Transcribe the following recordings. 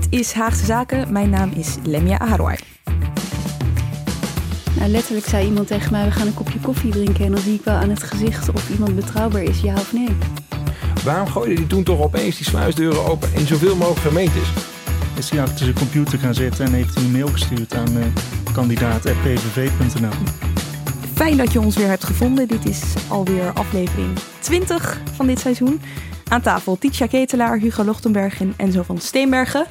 Dit is Haagse Zaken. Mijn naam is Lemia Aharwai. Nou, letterlijk zei iemand tegen mij: we gaan een kopje koffie drinken. En dan zie ik wel aan het gezicht of iemand betrouwbaar is, ja of nee. Waarom gooide hij toen toch opeens die sluisdeuren open in zoveel mogelijk gemeentes? Is hij achter zijn computer gaan zitten en heeft hij een mail gestuurd aan uh, kandidaat.pvv.nl. Fijn dat je ons weer hebt gevonden. Dit is alweer aflevering 20 van dit seizoen. Aan tafel Titia Ketelaar, Hugo Lochtenberg en Enzo van Steenbergen.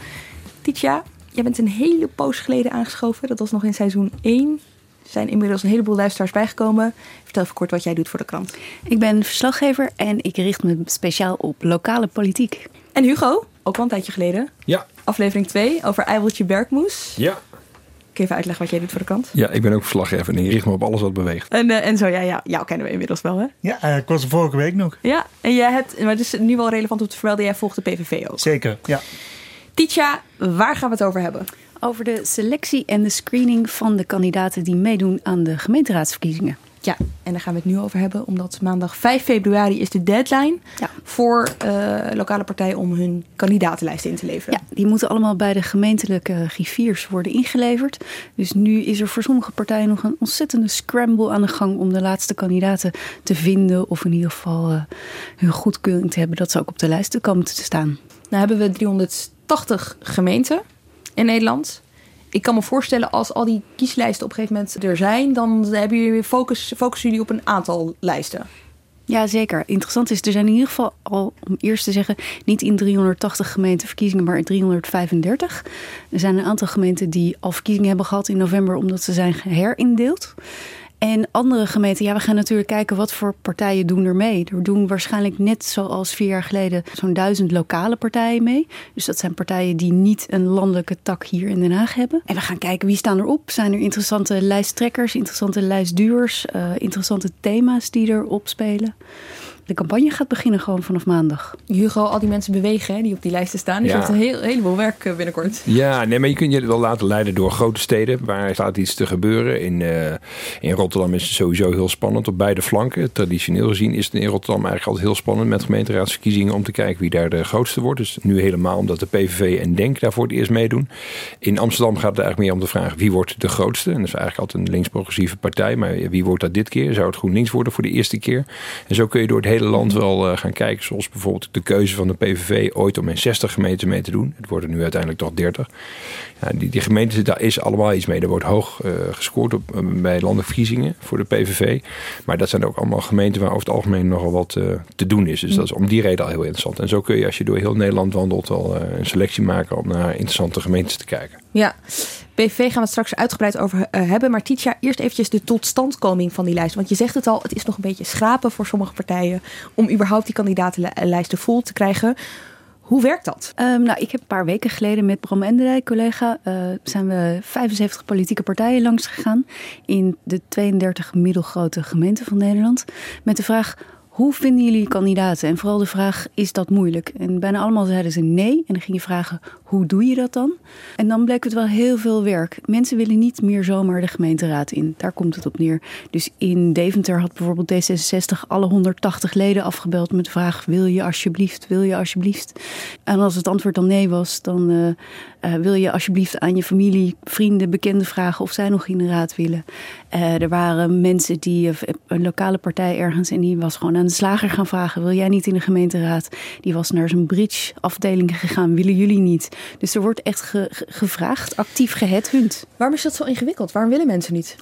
Titia, jij bent een hele poos geleden aangeschoven. Dat was nog in seizoen 1. Er zijn inmiddels een heleboel luisteraars bijgekomen. Vertel even kort wat jij doet voor de krant. Ik ben verslaggever en ik richt me speciaal op lokale politiek. En Hugo, ook al een tijdje geleden. Ja. Aflevering 2 over Eiveltje Berkmoes. Ja. Kun je even uitleggen wat jij doet voor de krant? Ja, ik ben ook verslaggever en ik richt me op alles wat beweegt. En, uh, en zo, ja, ja, jou kennen we inmiddels wel, hè? Ja, uh, ik was er vorige week nog. Ja, en jij hebt, maar het is nu wel relevant om te vermelden, jij volgt de PVV ook. Zeker, ja. Titia, waar gaan we het over hebben? Over de selectie en de screening van de kandidaten die meedoen aan de gemeenteraadsverkiezingen. Ja, en daar gaan we het nu over hebben, omdat maandag 5 februari is de deadline ja. voor uh, lokale partijen om hun kandidatenlijst in te leveren. Ja, die moeten allemaal bij de gemeentelijke griffiers worden ingeleverd. Dus nu is er voor sommige partijen nog een ontzettende scramble aan de gang om de laatste kandidaten te vinden. Of in ieder geval uh, hun goedkeuring te hebben dat ze ook op de lijst komen te staan. Nou hebben we 380 gemeenten in Nederland. Ik kan me voorstellen als al die kieslijsten op een gegeven moment er zijn, dan hebben jullie focus, focussen jullie op een aantal lijsten. Ja, zeker. Interessant is, er zijn in ieder geval al, om eerst te zeggen, niet in 380 gemeenten verkiezingen, maar in 335. Er zijn een aantal gemeenten die al verkiezingen hebben gehad in november, omdat ze zijn herindeeld. En andere gemeenten, ja, we gaan natuurlijk kijken wat voor partijen doen er mee. Er doen waarschijnlijk net zoals vier jaar geleden zo'n duizend lokale partijen mee. Dus dat zijn partijen die niet een landelijke tak hier in Den Haag hebben. En we gaan kijken wie staan erop. Zijn er interessante lijsttrekkers, interessante lijstduurs, uh, interessante thema's die erop spelen. De campagne gaat beginnen gewoon vanaf maandag. Hugo, al die mensen bewegen hè, die op die lijsten staan. Dus Ja. je hebt een heel, heleboel werk eh, binnenkort. Ja, nee, maar je kunt je wel laten leiden door grote steden. Waar staat iets te gebeuren. In, eh, in Rotterdam is het sowieso heel spannend op beide flanken. Traditioneel gezien is het in Rotterdam eigenlijk altijd heel spannend met gemeenteraadsverkiezingen om te kijken wie daar de grootste wordt. Dus nu helemaal omdat de PVV en Denk daarvoor het eerst meedoen. In Amsterdam gaat het eigenlijk meer om de vraag wie wordt de grootste. En dat is eigenlijk altijd een links-progressieve partij. Maar wie wordt dat dit keer? Zou het GroenLinks worden voor de eerste keer? En zo kun je door het hele land wel eh, gaan kijken. Zoals bijvoorbeeld de keuze van de PVV ooit om in 60 gemeenten mee te doen. Het worden nu uiteindelijk toch 30. Ja, die, die gemeenten, daar is allemaal iets mee. Er wordt hoog eh, gescoord op, eh, bij landelijke verkiezingen voor de PVV. Maar dat zijn ook allemaal gemeenten waar over het algemeen nogal wat te doen is. Dus dat is om die reden al heel interessant. En zo kun je als je door heel Nederland wandelt eh, een selectie maken om naar interessante gemeentes te kijken. Ja, PVV gaan we het straks uitgebreid over eh, hebben. Maar Titia, eerst eventjes de totstandkoming van die lijst. Want je zegt het al, het is nog een beetje schrapen voor sommige partijen... om überhaupt die kandidatenlijsten vol te krijgen. Hoe werkt dat? Um, nou, ik heb een paar weken geleden met Bram Enderij, collega, uh, zijn we 75 politieke partijen langs gegaan in de 32 middelgrote gemeenten van Nederland. Met de vraag: hoe vinden jullie kandidaten? En vooral de vraag: is dat moeilijk? En bijna allemaal zeiden ze nee. En dan ging je vragen: hoe doe je dat dan? En dan bleek het wel heel veel werk. Mensen willen niet meer zomaar de gemeenteraad in. Daar komt het op neer. Dus in Deventer had bijvoorbeeld D66 alle 180 leden afgebeld met de vraag: wil je alsjeblieft, wil je alsjeblieft? En als het antwoord dan nee was, dan uh, uh, wil je alsjeblieft aan je familie, vrienden, bekenden vragen of zij nog in de raad willen. Uh, er waren mensen die een lokale partij ergens en die was gewoon aan de slager gaan vragen: wil jij niet in de gemeenteraad? Die was naar zijn bridge afdeling gegaan: willen jullie niet? Dus er wordt echt ge gevraagd, actief geheadhunt. Waarom is dat zo ingewikkeld? Waarom willen mensen niet?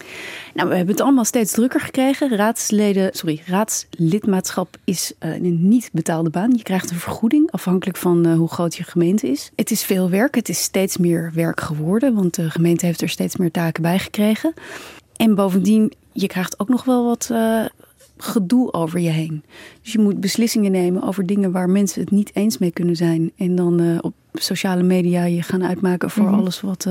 Nou, we hebben het allemaal steeds drukker gekregen. Raadsleden, sorry, raadslidmaatschap is uh, een niet betaalde baan. Je krijgt een vergoeding afhankelijk van uh, hoe groot je gemeente is. Het is veel werk. Het is steeds meer werk geworden, want de gemeente heeft er steeds meer taken bij gekregen. En bovendien, je krijgt ook nog wel wat uh, gedoe over je heen. Dus je moet beslissingen nemen over dingen waar mensen het niet eens mee kunnen zijn. En dan op sociale media je gaan uitmaken voor Mhm. alles wat,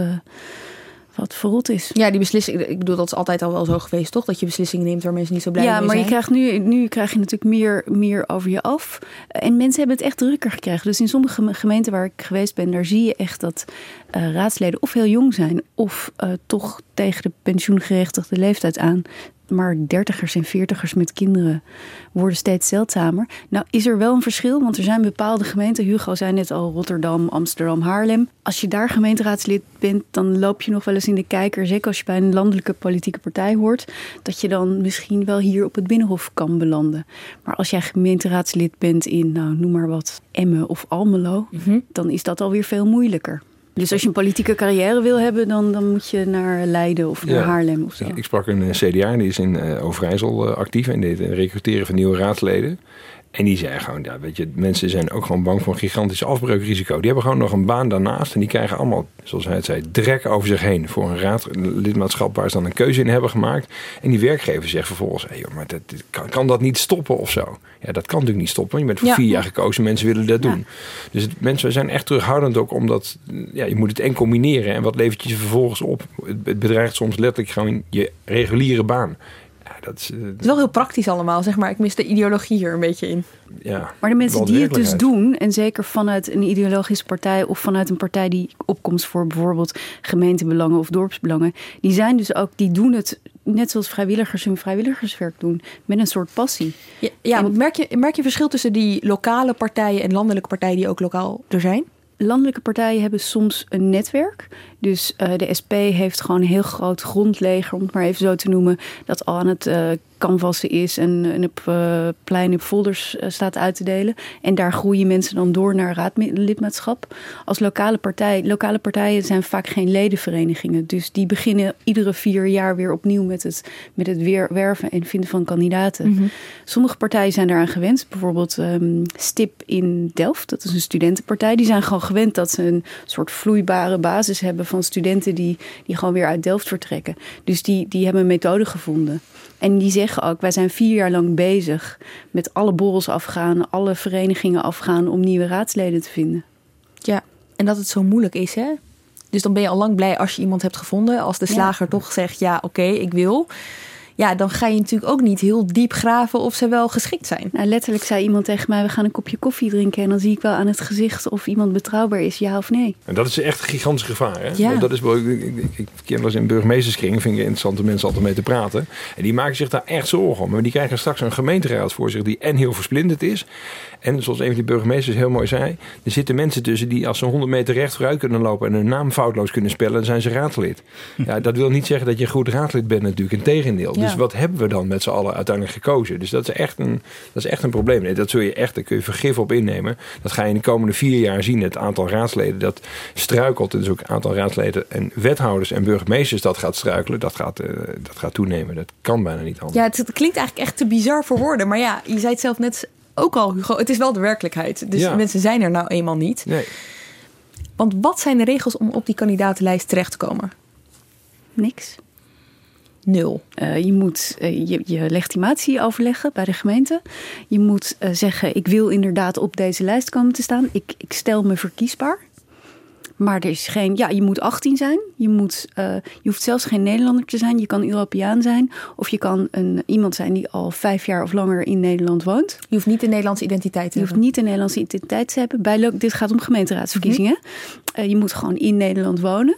wat verrot is. Ja, die beslissing. Ik bedoel, dat is altijd al wel zo geweest, toch? Dat je beslissingen neemt waar mensen niet zo blij ja, mee maar zijn. je krijgt nu, nu krijg je natuurlijk meer, meer over je af. En mensen hebben het echt drukker gekregen. Dus in sommige gemeenten waar ik geweest ben, daar zie je echt dat uh, raadsleden of heel jong zijn, of uh, toch tegen de pensioengerechtigde leeftijd aan. Maar dertigers en veertigers met kinderen worden steeds zeldzamer. Nou is er wel een verschil, want er zijn bepaalde gemeenten. Hugo zei net al Rotterdam, Amsterdam, Haarlem. Als je daar gemeenteraadslid bent, dan loop je nog wel eens in de kijker. Zeker als je bij een landelijke politieke partij hoort. Dat je dan misschien wel hier op het Binnenhof kan belanden. Maar als jij gemeenteraadslid bent in, nou noem maar wat, Emmen of Almelo. Mm -hmm. Dan is dat alweer veel moeilijker. Dus als je een politieke carrière wil hebben, dan, dan moet je naar Leiden of naar ja. Haarlem of zo. Ja, ik sprak een CDA, die is in uh, Overijssel uh, actief en deed recruteren van nieuwe raadsleden. En die zei gewoon, ja, weet je, mensen zijn ook gewoon bang voor een gigantisch afbreukrisico. Die hebben gewoon nog een baan daarnaast en die krijgen allemaal, zoals hij het zei, drek over zich heen voor een raadlidmaatschap waar ze dan een keuze in hebben gemaakt. En die werkgever zegt vervolgens, hey, joh, maar dat, kan, kan, dat niet stoppen of zo? Ja, dat kan natuurlijk niet stoppen, want je bent voor ja. vier jaar gekozen, mensen willen dat doen. Ja. Dus het, mensen zijn echt terughoudend ook omdat, ja, je moet het en combineren. En wat levert je vervolgens op? Het, het bedreigt soms letterlijk gewoon je reguliere baan. Dat is, uh, het is wel heel praktisch allemaal, zeg maar. Ik mis de ideologie hier een beetje in. Ja, maar de mensen die het dus doen, en zeker vanuit een ideologische partij of vanuit een partij die opkomst voor bijvoorbeeld gemeentebelangen of dorpsbelangen, die zijn dus ook, die doen het net zoals vrijwilligers hun vrijwilligerswerk doen, met een soort passie. Ja, ja en, merk, je, merk je verschil tussen die lokale partijen en landelijke partijen die ook lokaal er zijn? Landelijke partijen hebben soms een netwerk. Dus uh, de SP heeft gewoon een heel groot grondleger, om het maar even zo te noemen, dat al aan het uh, canvassen is en, en op uh, plein op folders staat uit te delen. En daar groeien mensen dan door naar raadlidmaatschap. Als lokale partij, lokale partijen zijn vaak geen ledenverenigingen. Dus die beginnen iedere vier jaar weer opnieuw met het, met het weer werven en vinden van kandidaten. Mhm. Mm -hmm. Sommige partijen zijn daaraan gewend. Bijvoorbeeld um, STIP in Delft, dat is een studentenpartij. Die zijn gewoon gewend dat ze een soort vloeibare basis hebben van studenten die, die gewoon weer uit Delft vertrekken. Dus die, die hebben een methode gevonden. En die zeggen ook, wij zijn vier jaar lang bezig met alle borrels afgaan, alle verenigingen afgaan om nieuwe raadsleden te vinden. Ja, en dat het zo moeilijk is, hè? Dus dan ben je al lang blij als je iemand hebt gevonden. Als de slager ja. toch zegt, ja, oké, okay, ik wil. Ja, dan ga je natuurlijk ook niet heel diep graven of ze wel geschikt zijn. Nou, letterlijk zei iemand tegen mij, we gaan een kopje koffie drinken... en dan zie ik wel aan het gezicht of iemand betrouwbaar is, ja of nee. En dat is echt een gigantisch gevaar. Hè? Ja. Dat is, ik, ik, ik, ik ken wel eens in burgemeesterskring, vind ik interessante mensen altijd mee te praten. En die maken zich daar echt zorgen om. Maar die krijgen straks een gemeenteraad voor zich die en heel versplinterd is... En zoals een van die burgemeesters heel mooi zei, er zitten mensen tussen die als ze 100 meter recht vooruit kunnen lopen en hun naam foutloos kunnen spellen, dan zijn ze raadlid. Ja, dat wil niet zeggen dat je een goed raadlid bent natuurlijk, in tegendeel. Ja. Dus wat hebben we dan met z'n allen uiteindelijk gekozen? Dus dat is echt een, dat is echt een probleem. Nee, dat zul je echt, daar kun je vergif op innemen. Dat ga je in de komende vier jaar zien. Het aantal raadsleden dat struikelt, en dus ook het aantal raadsleden en wethouders en burgemeesters dat gaat struikelen, dat gaat, uh, dat gaat toenemen. Dat kan bijna niet anders. Ja, het, het klinkt eigenlijk echt te bizar voor woorden. Maar ja, je zei het zelf net ook al, Hugo, het is wel de werkelijkheid. Dus Ja. mensen zijn er nou eenmaal niet. Nee. Want wat zijn de regels om op die kandidatenlijst terecht te komen? Niks. Nul. Uh, je moet uh, je, je legitimatie overleggen bij de gemeente. Je moet uh, zeggen, ik wil inderdaad op deze lijst komen te staan. Ik, ik stel me verkiesbaar. Maar er is geen, ja, je moet 18 zijn. Je, moet, je hoeft zelfs geen Nederlander te zijn. Je kan Europeaan zijn. Of je kan een, iemand zijn die al vijf jaar of langer in Nederland woont. Je hoeft niet de Nederlandse identiteit te Je hebben. hoeft niet een Nederlandse identiteit te hebben. Bij, dit gaat om gemeenteraadsverkiezingen. Uh, je moet gewoon in Nederland wonen.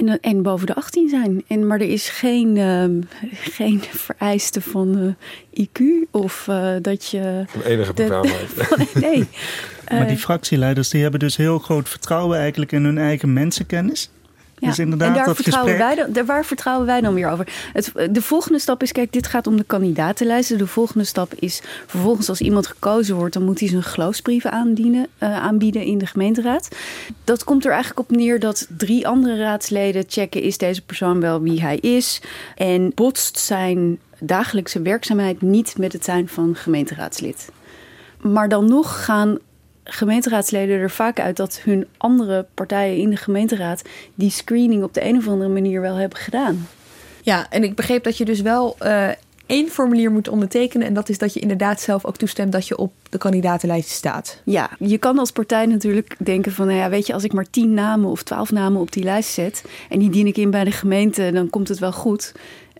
En, en boven de 18 zijn. En, maar er is geen, uh, geen vereiste van uh, IQ of uh, dat je. Van enige bekwaamheid. nee. Maar die fractieleiders die hebben dus heel groot vertrouwen eigenlijk in hun eigen mensenkennis. Ja. Dus inderdaad, en daar dat vertrouwen, gesprek... wij dan, waar vertrouwen wij dan weer over? Het, de volgende stap is, kijk, dit gaat om de kandidatenlijsten. De volgende stap is, vervolgens als iemand gekozen wordt... dan moet hij zijn geloofsbrieven aandienen, uh, aanbieden in de gemeenteraad. Dat komt er eigenlijk op neer dat drie andere raadsleden checken... is deze persoon wel wie hij is? En botst zijn dagelijkse werkzaamheid niet met het zijn van gemeenteraadslid. Maar dan nog gaan gemeenteraadsleden er vaak uit dat hun andere partijen in de gemeenteraad die screening op de een of andere manier wel hebben gedaan. Ja, en ik begreep dat je dus wel uh, één formulier moet ondertekenen. En dat is dat je inderdaad zelf ook toestemt dat je op de kandidatenlijst staat. Ja, je kan als partij natuurlijk denken van, nou ja, weet je, als ik maar tien namen of twaalf namen op die lijst zet en die dien ik in bij de gemeente, dan komt het wel goed.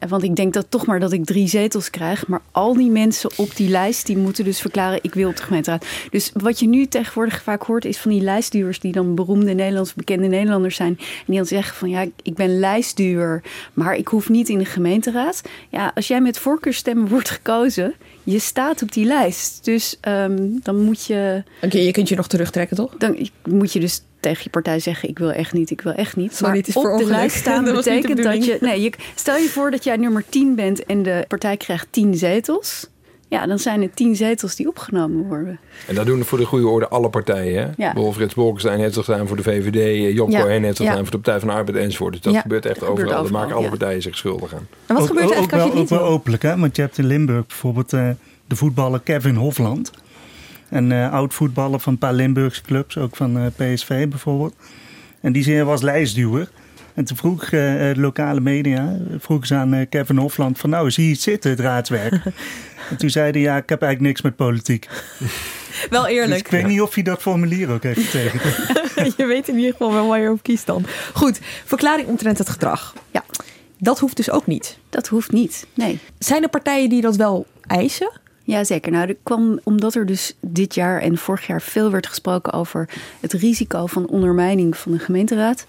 Want ik denk dat toch maar dat ik drie zetels krijg. Maar al die mensen op die lijst, die moeten dus verklaren... ik wil op de gemeenteraad. Dus wat je nu tegenwoordig vaak hoort... is van die lijstduwers die dan beroemde Nederlanders... bekende Nederlanders zijn. En die dan zeggen van ja, ik ben lijstduwer... maar ik hoef niet in de gemeenteraad. Ja, als jij met voorkeurstemmen wordt gekozen... je staat op die lijst. Dus um, dan moet je... Oké, je kunt je nog terugtrekken, toch? Dan moet je dus tegen je partij zeggen: Ik wil echt niet, ik wil echt niet. Sorry, maar op de lijst staan betekent dat je. Nee, je, stel je voor dat jij nummer 10 bent en de partij krijgt 10 zetels. Ja, dan zijn het tien zetels die opgenomen worden. En dat doen voor de goede orde alle partijen. Hè? Ja. Bijvoorbeeld Frits Bolkestein heeft gedaan voor de VVD. Job ja. Cohen heeft het gedaan voor de Partij van de Arbeid enzovoort. Dus dat gebeurt echt overal. Daar maken alle partijen zich schuldig aan. En wat gebeurt er eigenlijk ook wel, je ook wel openlijk, hè? Want je hebt in Limburg bijvoorbeeld uh, de voetballer Kevin Hofland. Een uh, oud voetballer van een paar Limburgse clubs, ook van uh, PSV bijvoorbeeld. En die was lijstduwer. En toen vroeg uh, de lokale media, vroeg ze aan Kevin Hofland van nou, zie je het zitten, het raadswerk? en toen zei hij, ja, ik heb eigenlijk niks met politiek. Wel eerlijk. Dus ik weet niet of hij dat formulier ook heeft getekend. je weet in ieder geval wel waar je op kiest dan. Goed, verklaring omtrent het gedrag. Ja. Dat hoeft dus ook niet. Dat hoeft niet, nee. Zijn er partijen die dat wel eisen? Ja, zeker. Nou, dat kwam omdat er dus dit jaar en vorig jaar veel werd gesproken over het risico van ondermijning van de gemeenteraad.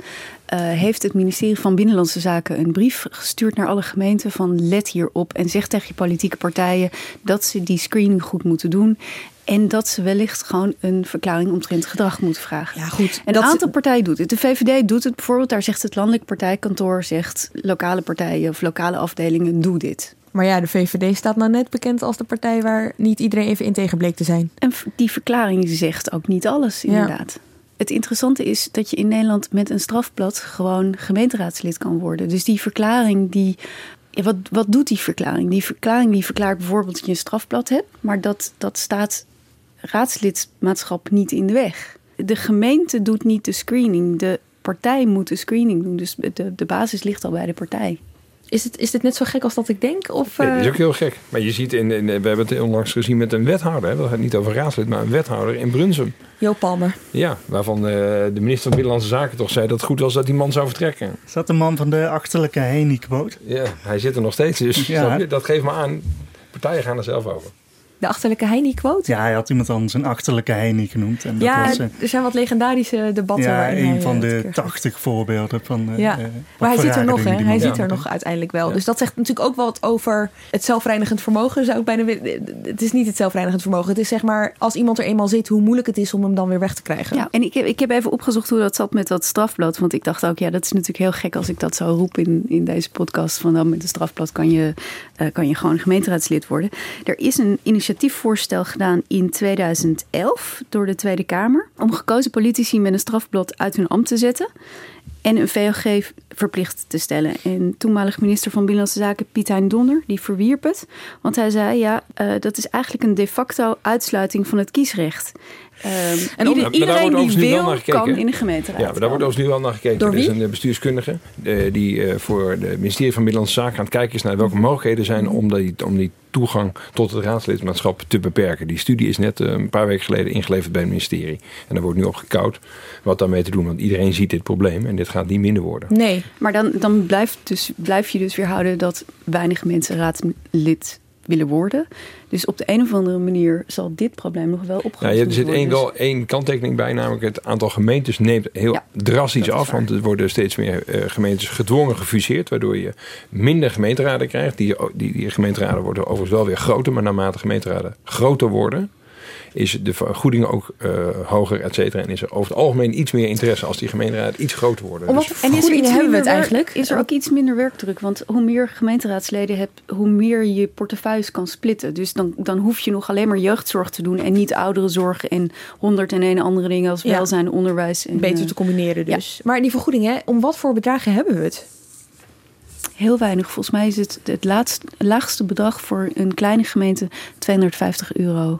Uh, heeft het ministerie van Binnenlandse Zaken een brief gestuurd naar alle gemeenten van let hierop en zeg tegen je politieke partijen dat ze die screening goed moeten doen. En dat ze wellicht gewoon een verklaring omtrent gedrag moeten vragen. Ja, goed. Een aantal partijen doet het. De VVD doet het bijvoorbeeld. Daar zegt het landelijk partijkantoor, zegt lokale partijen of lokale afdelingen, doe dit. Maar ja, de VVD staat nou net bekend als de partij waar niet iedereen even in tegen bleek te zijn. En die verklaring zegt ook niet alles, inderdaad. Het interessante is dat je in Nederland met een strafblad gewoon gemeenteraadslid kan worden. Dus die verklaring die. wat, wat doet die verklaring? Die verklaring die verklaart bijvoorbeeld dat je een strafblad hebt, maar dat, dat staat raadslidmaatschap niet in de weg. De gemeente doet niet de screening. De partij moet de screening doen. Dus de, de basis ligt al bij de partij. Is, het, is dit net zo gek als dat ik denk? Of, nee, dat is ook heel gek. Maar je ziet, in, in, we hebben het onlangs gezien met een wethouder. Hè? Dat gaat niet over raadslid, maar een wethouder in Brunsum. Jo Palmer. Ja, waarvan uh, de minister van Binnenlandse Zaken toch zei dat het goed was dat die man zou vertrekken. Is dat de man van de achterlijke Heni-quote? Ja, hij zit er nog steeds. Dus ja. dat geeft me aan, partijen gaan er zelf over. De achterlijke Heini-quote? Ja, hij had iemand anders een achterlijke Heini genoemd. En dat ja, was, uh, er zijn wat legendarische debatten. Ja, een van de tachtig voorbeelden van. Uh, ja, maar hij zit er nog, hè? Hij zit er nog uiteindelijk wel. Ja. Dus dat zegt natuurlijk ook wel wat over het zelfreinigend vermogen. Zou ik bijna, het is niet het zelfreinigend vermogen. Het is zeg maar, als iemand er eenmaal zit, hoe moeilijk het is om hem dan weer weg te krijgen. Ja, en ik heb, ik heb even opgezocht hoe dat zat met dat strafblad. Want ik dacht ook, ja, dat is natuurlijk heel gek als ik dat zo roep in, in deze podcast. Van dan met een strafblad kan je, uh, kan je gewoon gemeenteraadslid worden. Er is een initiatiefvoorstel gedaan in 2011 door de Tweede Kamer om gekozen politici met een strafblad uit hun ambt te zetten en een VOG verplicht te stellen. En toenmalig minister van Binnenlandse Zaken Piet Hein Donner, die verwierp het. Want hij zei, ja, uh, dat is eigenlijk een de facto uitsluiting van het kiesrecht. Um, en ieder, iedereen die wil, kan in de gemeenteraad. Ja, maar daar wordt overigens nu al naar gekeken. Door wie? Er is een bestuurskundige uh, die uh, voor het ministerie van Binnenlandse Zaken aan het kijken is naar welke mogelijkheden zijn om die, om die toegang tot het raadslidmaatschap te beperken. Die studie is net een paar weken geleden ingeleverd bij het ministerie. En daar wordt nu op gekoud wat daarmee te doen. Want iedereen ziet dit probleem en dit gaat niet minder worden. Nee, maar dan, dan blijft dus, blijf je dus weer houden dat weinig mensen raadslid willen worden. Dus op de een of andere manier zal dit probleem nog wel opgelost ja, Er zit één, wel één kanttekening bij, namelijk het aantal gemeentes neemt heel ja, drastisch af. Want er worden steeds meer uh, gemeentes gedwongen gefuseerd, waardoor je minder gemeenteraden krijgt. Die, die, die gemeenteraden worden overigens wel weer groter, maar naarmate gemeenteraden groter worden, is de vergoeding ook uh, hoger, et cetera. En is er over het algemeen iets meer interesse als die gemeenteraad iets groter worden. Om wat dus en is er iets hebben we het eigenlijk? Is er ook iets minder werkdruk? Want hoe meer gemeenteraadsleden je hebt, hoe meer je portefeuilles kan splitten. Dus dan, dan hoef je nog alleen maar jeugdzorg te doen en niet ouderenzorg en honderd en een andere dingen als ja. welzijn, onderwijs. En, Beter te combineren dus. Ja. Maar die vergoeding, hè, om wat voor bedragen hebben we het? Heel weinig. Volgens mij is het het laatste, laagste bedrag voor een kleine gemeente 250 euro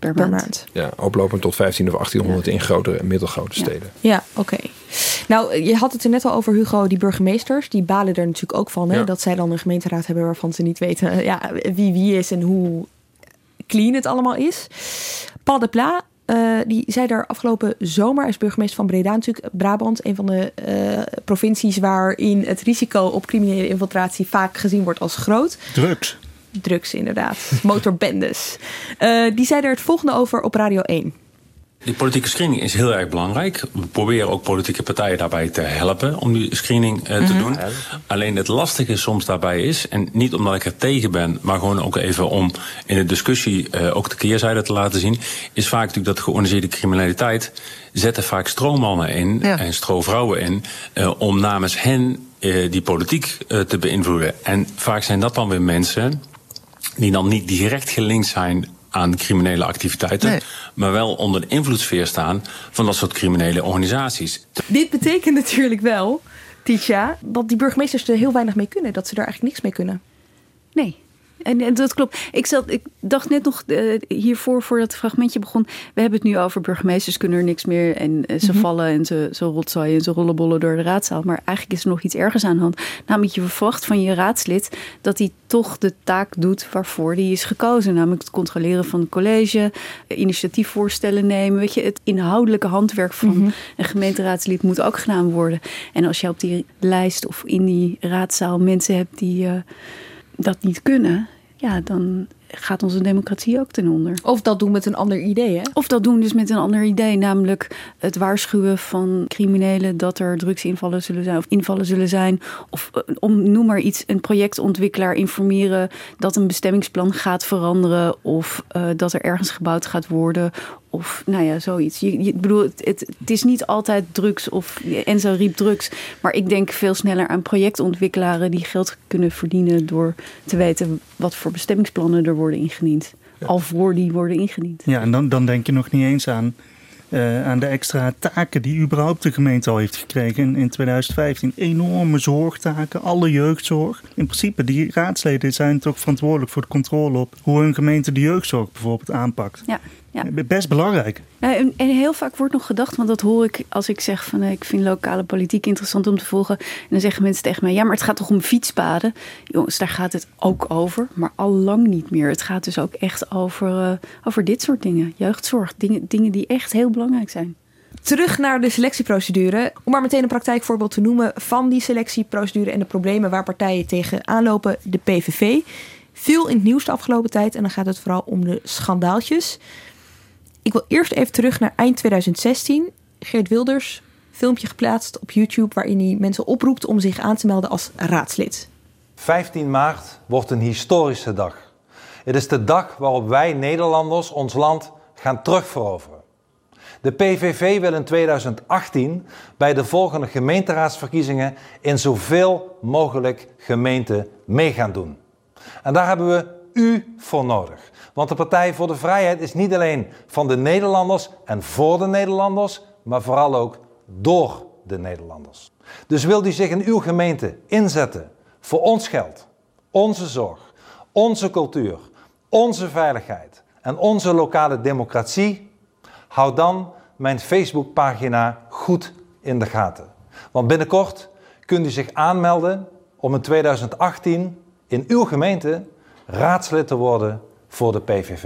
per, maand. Ja, oplopend tot 15 of 1800 ja. in grotere en middelgrote steden. Ja, oké. Okay. Nou, je had het er net al over, Hugo. Die burgemeesters, die balen er natuurlijk ook van. Hè? Ja. Dat zij dan een gemeenteraad hebben waarvan ze niet weten eh, ja, wie wie is en hoe clean het allemaal is. Paul de Pla, eh, die zei daar afgelopen zomer, hij is burgemeester van Breda natuurlijk, Brabant, een van de eh, provincies waarin het risico op criminele infiltratie vaak gezien wordt als groot. Drugs. Drugs inderdaad, motorbendes. Eh, die zei er het volgende over op Radio 1. Die politieke screening is heel erg belangrijk. We proberen ook politieke partijen daarbij te helpen om die screening eh, te doen. Alleen het lastige soms daarbij is, en niet omdat ik er tegen ben, maar gewoon ook even om in de discussie eh, ook de keerzijde te laten zien, is vaak natuurlijk dat georganiseerde criminaliteit zetten vaak stroommannen in Ja. en stroovrouwen in eh, om namens hen eh, die politiek eh, te beïnvloeden. En vaak zijn dat dan weer mensen die dan niet direct gelinkt zijn aan criminele activiteiten, Nee. maar wel onder de invloedssfeer staan van dat soort criminele organisaties. Dit betekent natuurlijk wel, Tisha, dat die burgemeesters er heel weinig mee kunnen. Dat ze er eigenlijk niks mee kunnen. Nee. En, en dat klopt. Ik, zat, ik dacht net nog eh, hiervoor, voor dat fragmentje begon. We hebben het nu over burgemeesters kunnen er niks meer. En eh, ze vallen en ze, ze rotzooien en ze rollenbollen door de raadzaal. Maar eigenlijk is er nog iets ergers aan de hand. Namelijk je verwacht van je raadslid dat hij toch de taak doet waarvoor hij is gekozen. Namelijk het controleren van het college, eh, initiatiefvoorstellen nemen. Weet je, het inhoudelijke handwerk van een gemeenteraadslid moet ook gedaan worden. En als je op die lijst of in die raadzaal mensen hebt die... dat niet kunnen, ja, dan gaat onze democratie ook ten onder. Of dat doen met een ander idee, hè? Of dat doen dus met een ander idee, namelijk het waarschuwen van criminelen dat er drugsinvallen zullen zijn of invallen zullen zijn. Of eh, om, noem maar iets, een projectontwikkelaar informeren dat een bestemmingsplan gaat veranderen of eh, dat er ergens gebouwd gaat worden. Of nou ja, zoiets. Je, je, ik bedoel, het, het, het is niet altijd drugs of Enzo riep drugs. Maar ik denk veel sneller aan projectontwikkelaren die geld kunnen verdienen door te weten wat voor bestemmingsplannen er worden ingediend. Al voor die worden ingediend. Ja, en dan, dan denk je nog niet eens aan, eh, aan de extra taken die überhaupt de gemeente al heeft gekregen in, in 2015. Enorme zorgtaken, alle jeugdzorg. In principe, die raadsleden zijn toch verantwoordelijk voor de controle op hoe hun gemeente de jeugdzorg bijvoorbeeld aanpakt. Ja, ja. Best belangrijk. Nou, en, en heel vaak wordt nog gedacht, want dat hoor ik als ik zeg van eh, ik vind lokale politiek interessant om te volgen. En dan zeggen mensen tegen mij, ja, maar het gaat toch om fietspaden? Jongens, daar gaat het ook over, maar al lang niet meer. Het gaat dus ook echt over, eh, over dit soort dingen. Jeugdzorg, dingen, dingen die echt heel belangrijk zijn. Terug naar de selectieprocedure. Om maar meteen een praktijkvoorbeeld te noemen van die selectieprocedure en de problemen waar partijen tegen aanlopen. De PVV. Veel in het nieuws de afgelopen tijd en dan gaat het vooral om de schandaaltjes. Ik wil eerst even terug naar eind 2016. Geert Wilders, filmpje geplaatst op YouTube waarin hij mensen oproept om zich aan te melden als raadslid. 15 maart wordt een historische dag. Het is de dag waarop wij Nederlanders ons land gaan terugveroveren. De PVV wil in 2018 bij de volgende gemeenteraadsverkiezingen in zoveel mogelijk gemeenten mee gaan doen. En daar hebben we u voor nodig. Want de Partij voor de Vrijheid is niet alleen van de Nederlanders en voor de Nederlanders, maar vooral ook door de Nederlanders. Dus wilt u zich in uw gemeente inzetten voor ons geld, onze zorg, onze cultuur, onze veiligheid en onze lokale democratie? Houd dan mijn Facebookpagina goed in de gaten. Want binnenkort kunt u zich aanmelden om in 2018 in uw gemeente raadslid te worden voor de PVV.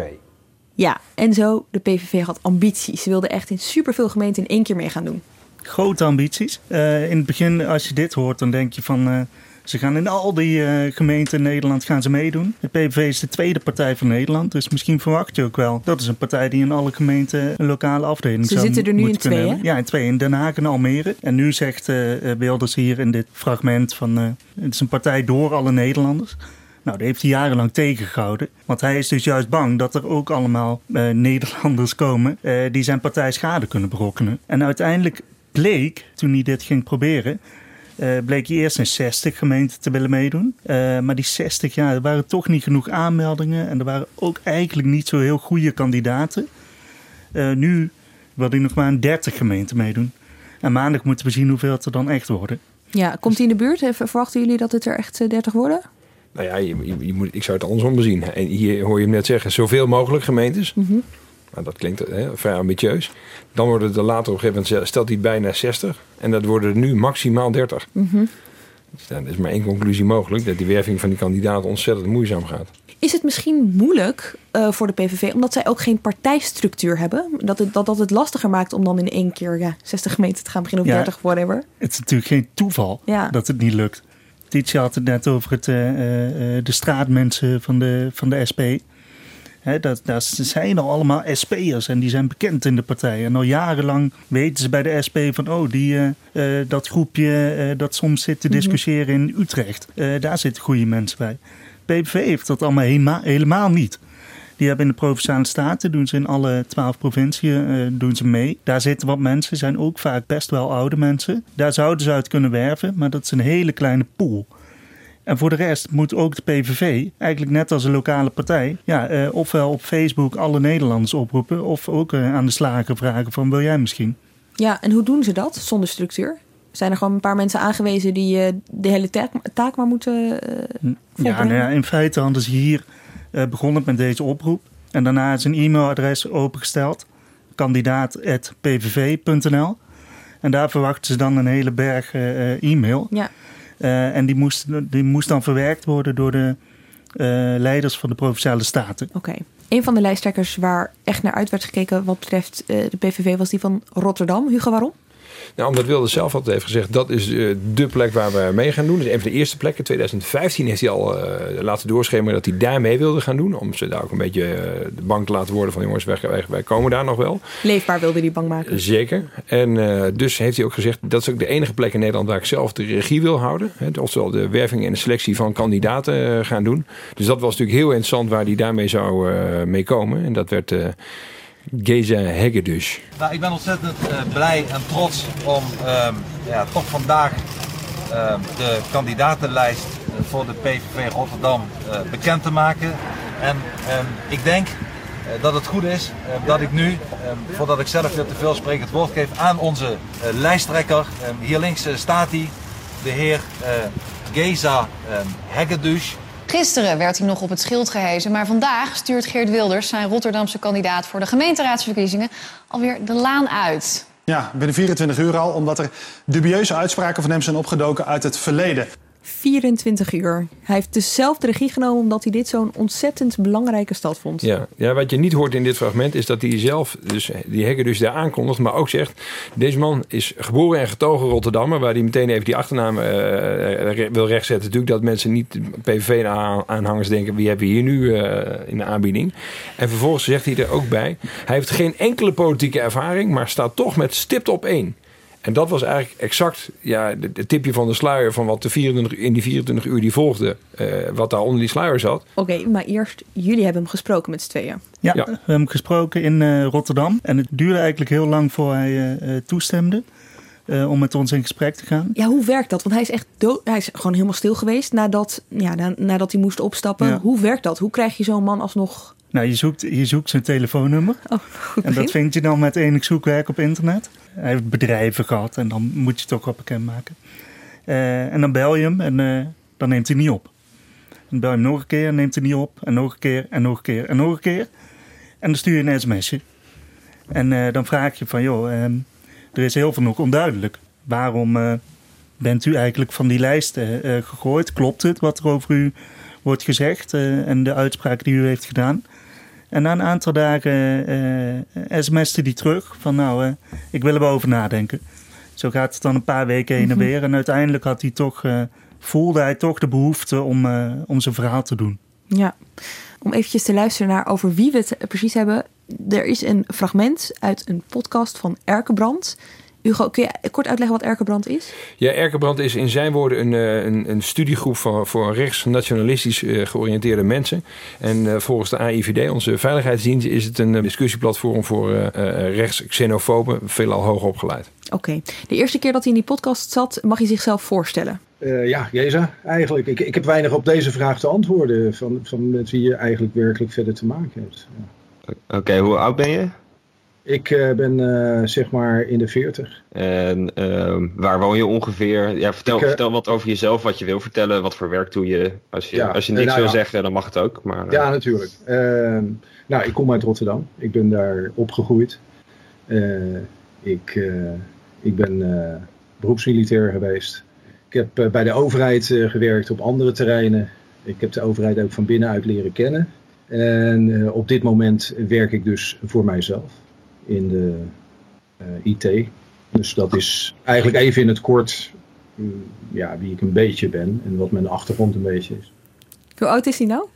Ja, en zo, de PVV had ambities. Ze wilden echt in superveel gemeenten in één keer mee gaan doen. Grote ambities. Eh, in het begin, als je dit hoort, dan denk je van... eh, ze gaan in al die eh, gemeenten in Nederland gaan ze meedoen. De PVV is de tweede partij van Nederland. Dus misschien verwacht je ook wel. Dat is een partij die in alle gemeenten een lokale afdeling Ze zou zitten er nu in twee, hebben. Ja, in twee. In Den Haag en Almere. En nu zegt Wilders hier in dit fragment van... eh, het is een partij door alle Nederlanders. Nou, dat heeft hij jarenlang tegengehouden. Want hij is dus juist bang dat er ook allemaal eh, Nederlanders komen... eh, die zijn partij schade kunnen berokkenen. En uiteindelijk bleek, toen hij dit ging proberen... eh, bleek hij eerst in 60 gemeenten te willen meedoen. Maar die 60, ja, er waren toch niet genoeg aanmeldingen. En er waren ook eigenlijk niet zo heel goede kandidaten. Nu wil hij nog maar in 30 gemeenten meedoen. En maandag moeten we zien hoeveel het er dan echt worden. Ja, komt hij in de buurt? Verwachten jullie dat het er echt eh, 30 worden? Nou ja, je, je- je moet, ik zou het andersom bezien. En hier hoor je hem net zeggen, zoveel mogelijk gemeentes. Nou, dat klinkt hè, vrij ambitieus. Dan worden er later op een gegeven moment stelt hij bijna 60. En dat worden er nu maximaal 30. Mhm. Dus is maar één conclusie mogelijk: dat die werving van die kandidaat ontzettend moeizaam gaat. Is het misschien moeilijk uh, voor de PVV omdat zij ook geen partijstructuur hebben? Dat het, dat, dat het lastiger maakt om dan in één keer ja, 60 gemeenten te gaan beginnen of Ja. 30, whatever. Het is natuurlijk geen toeval Ja. dat het niet lukt. Tietje had het net over het, eh, eh, eh, de straatmensen van de, van de SP. Hè, dat, dat zijn al allemaal SP'ers en die zijn bekend in de partij. En al jarenlang weten ze bij de SP van... oh, die, dat groepje dat soms zit te discussiëren in Utrecht... daar zitten goede mensen bij. PVV heeft dat allemaal helemaal niet. Die hebben in de Provinciale Staten, doen ze in alle twaalf provinciën eh, doen ze mee. Daar zitten wat mensen, zijn ook vaak best wel oude mensen. Daar zouden ze uit kunnen werven, maar dat is een hele kleine pool. En voor de rest moet ook de PVV, eigenlijk net als een lokale partij, ja, eh, ofwel op Facebook alle Nederlanders oproepen, of ook eh, aan de slager vragen van wil jij misschien? Ja, en hoe doen ze dat zonder structuur? Zijn er gewoon een paar mensen aangewezen die de hele taak, taak maar moeten eh, Ja, nou ja, in feite hadden ze hier eh, begonnen met deze oproep. En daarna is een e-mailadres opengesteld. kandidaat.pvv.nl En daar verwachten ze dan een hele berg eh, e-mail. Ja. Eh, en die moest, die moest dan verwerkt worden door de leiders van de Provinciale Staten. Oké. Een van de lijsttrekkers waar echt naar uit werd gekeken wat betreft de PVV was die van Rotterdam. Hugo, waarom? Nou, omdat Wilde zelf altijd heeft gezegd, dat is eh, de plek waar we mee gaan doen. Is een van de eerste plekken. 2015 heeft hij al eh, laten doorschemeren dat hij daar mee wilde gaan doen. Om ze daar ook een beetje eh, de bank te laten worden van jongens, wij, wij, wij komen daar nog wel. Leefbaar wilde die bang maken. Zeker. En dus heeft hij ook gezegd, dat is ook de enige plek in Nederland waar ik zelf de regie wil houden. Hè, oftewel de werving en de selectie van kandidaten gaan doen. Dus dat was natuurlijk heel interessant waar hij daarmee zou mee komen. En dat werd Geza Hegedus. Nou, ik ben ontzettend eh, blij en trots om ehm, ja, toch vandaag ehm, de kandidatenlijst eh, voor de PVV Rotterdam eh, bekend te maken. En ehm, ik denk dat het goed is dat ik nu, voordat ik zelf weer te veel spreek, het woord geef aan onze lijsttrekker. Hier links staat hij, de heer Geza Hegedus. Gisteren werd hij nog op het schild gehezen, maar vandaag stuurt Geert Wilders, zijn Rotterdamse kandidaat voor de gemeenteraadsverkiezingen, alweer de laan uit. Ja, binnen 24 uur al, omdat er dubieuze uitspraken van hem zijn opgedoken uit het verleden. 24 uur. Hij heeft dus zelf de regie genomen omdat hij dit zo'n ontzettend belangrijke stad vond. Ja, ja, wat je niet hoort in dit fragment is dat hij zelf, dus die hekker dus daar aankondigt, maar ook zegt: deze man is geboren en getogen Rotterdammer, waar hij meteen even die achternaam eh, re- wil rechtzetten. Natuurlijk dat mensen niet PVV-aanhangers denken: wie hebben we hier nu eh, in de aanbieding? En vervolgens zegt hij er ook bij: hij heeft geen enkele politieke ervaring, maar staat toch met stipt op één. En dat was eigenlijk exact ja, de- het tipje van de sluier van wat de 24, in die 24 uur die volgde, eh, wat daar onder die sluier zat. Oké, maar eerst, jullie hebben hem gesproken met z'n tweeën. Ja, Ja. we hebben hem gesproken in eh, Rotterdam. En het duurde eigenlijk heel lang voor hij eh, eh, toestemde eh, om met ons in gesprek te gaan. Ja, hoe werkt dat? Want hij is echt dood. Hij is gewoon helemaal stil geweest nadat, ja, na- nadat hij moest opstappen. Ja. Hoe werkt dat? Hoe krijg je zo'n man alsnog. Nou, je zoekt, je zoekt zijn telefoonnummer. Oh, goed En dat vind je dan met enig zoekwerk op internet. Hij heeft bedrijven gehad en dan moet je het toch wel bekendmaken. Eh en dan bel je hem en eh, dan neemt hij niet op. Dan bel je hem nog een keer en neemt hij niet op. En nog een keer en nog een keer en nog een keer. En dan stuur je een sms'je. En eh, dan vraag je van, joh, ehm, er is heel veel nog onduidelijk. Waarom bent u eigenlijk van die lijst gegooid? Klopt het wat er over u wordt gezegd en de uitspraak die u heeft gedaan? En na een aantal dagen eh sms'te die terug van nou, eh, ik wil er wel over nadenken. Zo gaat het dan een paar weken heen en weer. En uiteindelijk had hij toch, voelde hij toch de behoefte om, om zijn verhaal te doen. Ja, om eventjes te luisteren naar over wie we het precies hebben. Er is een fragment uit een podcast van Erkenbrand. Hugo, kun je kort uitleggen wat Erkenbrand is? Ja, Erkenbrand is in zijn woorden een, eh, een, een studiegroep voor, voor rechts-nationalistisch eh, georiënteerde mensen. En eh, volgens de AIVD, onze veiligheidsdienst, is het een discussieplatform voor eh, eh, rechts-xenofoben, veelal hoog opgeleid. Oké, de eerste keer dat hij in die podcast zat, mag hij zichzelf voorstellen. Eh, ja, Jeza, eigenlijk. Ik, ik heb weinig op deze vraag te antwoorden van, van met wie je eigenlijk werkelijk verder te maken hebt. Ja. Oké, hoe oud ben je? Ik uh, ben uh, zeg maar in de 40. En uh, waar woon je ongeveer? Ja, vertel, ik, vertel wat over jezelf, wat je wil vertellen, wat voor werk doe je. Als je, ja, als je niks nou, wil ja. zeggen, dan mag het ook. Maar, ja, natuurlijk. Ehm, nou, ik kom uit Rotterdam. Ik ben daar opgegroeid. ik, ik ben beroepsmilitair geweest. Ik heb bij de overheid gewerkt op andere terreinen. Ik heb de overheid ook van binnenuit leren kennen. En op dit moment werk ik dus voor mijzelf in de uh, IT. Dus dat is eigenlijk even in het kort mm, ja, wie ik een beetje ben en wat mijn achtergrond een beetje is. Hoe oud is hij nou?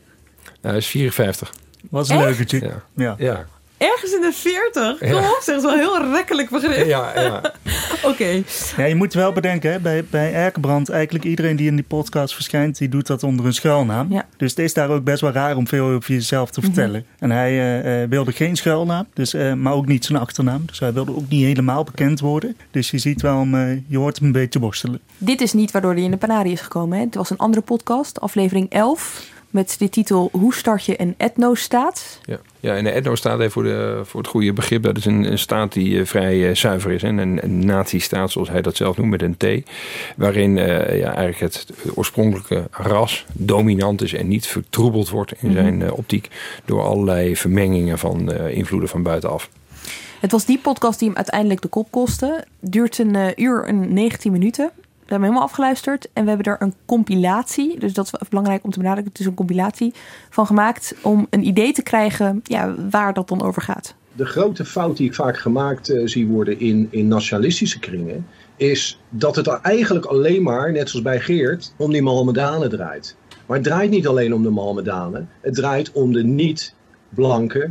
Hij is 54. Wat een leuketje. Ja. ja. ja. Ergens in de 40? Kom op, zeg, is wel heel rekkelijk begrip. Ja, ja. Oké. Ja, je moet wel bedenken, hè, bij, bij Erkenbrand, eigenlijk iedereen die in die podcast verschijnt, die doet dat onder een schuilnaam. Ja. Dus het is daar ook best wel raar om veel over jezelf te vertellen. En hij uh, wilde geen schuilnaam, dus, uh, maar ook niet zijn achternaam. Dus hij wilde ook niet helemaal bekend worden. Dus je ziet wel, uh, je hoort hem een beetje worstelen. Dit is niet waardoor hij in de Panarie is gekomen. Hè? Het was een andere podcast, aflevering 11 met de titel Hoe start je een etnostaat? Ja, ja en de etnostaat, even voor, de, voor het goede begrip, dat is een, een staat die uh, vrij uh, zuiver is. Hè? Een, een nazistaat, zoals hij dat zelf noemt, met een T. Waarin uh, ja, eigenlijk het oorspronkelijke ras dominant is en niet vertroebeld wordt in zijn mm -hmm. optiek door allerlei vermengingen van invloeden van buitenaf. Het was die podcast die hem uiteindelijk de kop kostte. Duurt een uur en 19 minuten. We hebben helemaal afgeluisterd en we hebben er een compilatie, dus dat is belangrijk om te benadrukken, het is een compilatie van gemaakt om een idee te krijgen ja, waar dat dan over gaat. De grote fout die ik vaak gemaakt uh, zie worden in, in nationalistische kringen, is dat het eigenlijk alleen maar, net zoals bij Geert, om die Mohammedanen draait. Maar het draait niet alleen om de Mohammedanen, het draait om de niet-blanke,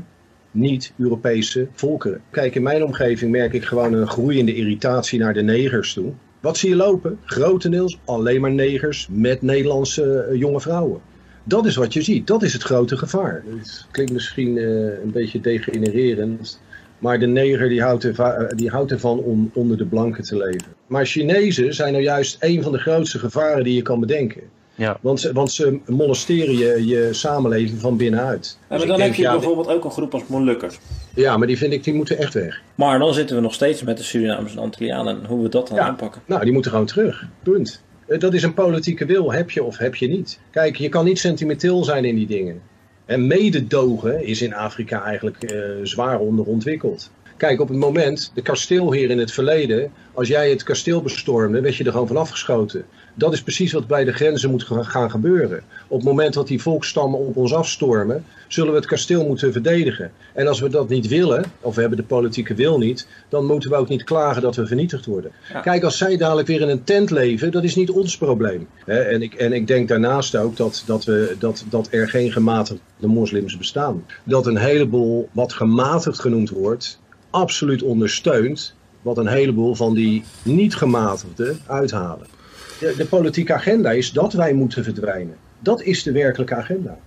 niet-Europese volkeren. Kijk, in mijn omgeving merk ik gewoon een groeiende irritatie naar de negers toe. Wat zie je lopen? Grotendeels alleen maar negers met Nederlandse uh, jonge vrouwen. Dat is wat je ziet. Dat is het grote gevaar. Het klinkt misschien uh, een beetje degenererend. Maar de neger die houdt, er, die houdt ervan om onder de blanken te leven. Maar Chinezen zijn nou juist een van de grootste gevaren die je kan bedenken. Ja. Want, ze, want ze molesteren je, je samenleving van binnenuit. Ja, maar dan heb je ja, bijvoorbeeld ook een groep als Molukkers. Ja, maar die vind ik, die moeten echt weg. Maar dan zitten we nog steeds met de Surinamers en Antillianen. Hoe we dat dan ja. aanpakken. Nou, die moeten gewoon terug. Punt. Dat is een politieke wil. Heb je of heb je niet. Kijk, je kan niet sentimenteel zijn in die dingen. En mededogen is in Afrika eigenlijk uh, zwaar onderontwikkeld. Kijk, op het moment, de kasteelheer in het verleden, als jij het kasteel bestormde, werd je er gewoon van afgeschoten. Dat is precies wat bij de grenzen moet gaan gebeuren. Op het moment dat die volksstammen op ons afstormen, zullen we het kasteel moeten verdedigen. En als we dat niet willen, of we hebben de politieke wil niet, dan moeten we ook niet klagen dat we vernietigd worden. Ja. Kijk, als zij dadelijk weer in een tent leven, dat is niet ons probleem. en, ik, en ik denk daarnaast ook dat, dat, we, dat, dat er geen gematigde moslims bestaan. Dat een heleboel wat gematigd genoemd wordt, absoluut ondersteunt wat een heleboel van die niet gematigde uithalen. De, politieke agenda is dat wij moeten verdwijnen. Dat is de werkelijke agenda.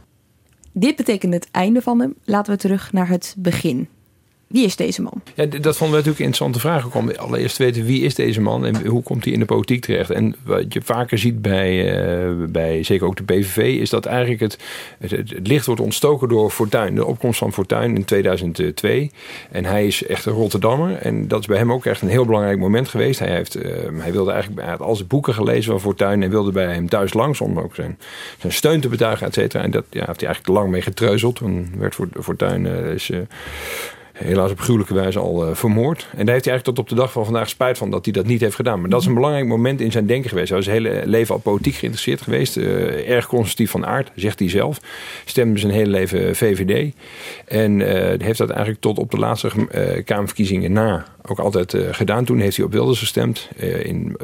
Dit betekent het einde van hem. Laten we terug naar het begin. Wie is deze man? Ja, dat vonden we natuurlijk een interessante vraag. ook om allereerst te weten wie is deze man en hoe komt hij in de politiek terecht. En wat je vaker ziet bij, uh, bij zeker ook de PVV, is dat eigenlijk het, het, licht wordt ontstoken door Fortuyn. De opkomst van Fortuyn in 2002. En hij is echt een Rotterdammer. En dat is bij hem ook echt een heel belangrijk moment geweest. Hij, heeft, uh, hij wilde eigenlijk hij al zijn boeken gelezen van Fortuyn en wilde bij hem thuis langs om ook zijn, zijn steun te betuigen, et cetera. En dat ja, heeft hij eigenlijk lang mee getreuzeld. Toen werd Fortuyn uh, is, helaas op gruwelijke wijze al uh, vermoord. En daar heeft hij eigenlijk tot op de dag van vandaag spijt van dat hij dat niet heeft gedaan. Maar dat is een belangrijk moment in zijn denken geweest. Hij was zijn hele leven al politiek geïnteresseerd geweest. Uh, erg constructief van aard, zegt hij zelf. Stemde zijn hele leven VVD. En uh, heeft dat eigenlijk tot op de laatste Kamerverkiezingen na ook altijd gedaan. Toen heeft hij op Wilders gestemd. in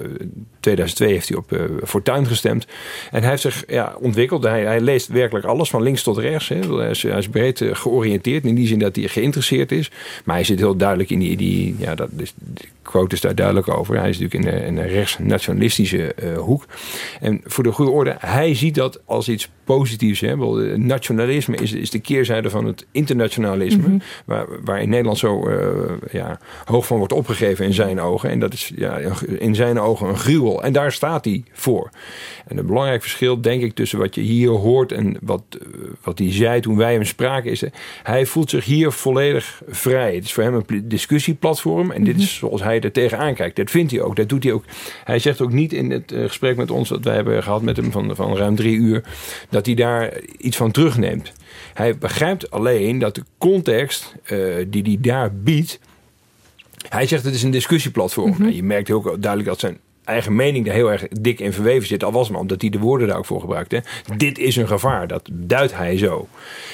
2002 heeft hij op Fortuyn gestemd. En hij heeft zich ja, ontwikkeld. Hij, hij, leest werkelijk alles van links tot rechts. Hè. Hij, is, hij is breed georiënteerd. In die zin dat hij geïnteresseerd is. Maar hij zit heel duidelijk in die, die ja, dat is, de quote is daar duidelijk over. Hij is natuurlijk in een, een rechtsnationalistische hoek. En voor de goede orde, hij ziet dat als iets positiefs. Hè. Nationalisme is, is de keerzijde van het internationalisme. Mm -hmm. waar, waar in Nederland zo ja, hoog van wordt opgegeven in zijn ogen. En dat is ja, in zijn ogen een gruwel. En daar staat hij voor. En een belangrijk verschil, denk ik, tussen wat je hier hoort en wat, wat hij zei toen wij hem spraken, is hij voelt zich hier volledig vrij. Het is voor hem een discussieplatform en dit is mhm. zoals hij er tegenaan kijkt. Dat vindt hij ook. Dat doet hij ook. Hij zegt ook niet in het gesprek met ons dat wij hebben gehad met hem van, van ruim drie uur, dat hij daar iets van terugneemt. Hij begrijpt alleen dat de context uh, die hij daar biedt. Hij zegt het is een discussieplatform. Mm Je merkt heel duidelijk dat zijn eigen mening daar heel erg dik in verweven zit. Al was maar omdat hij de woorden daar ook voor gebruikte. Dit is een gevaar. Dat duidt hij zo.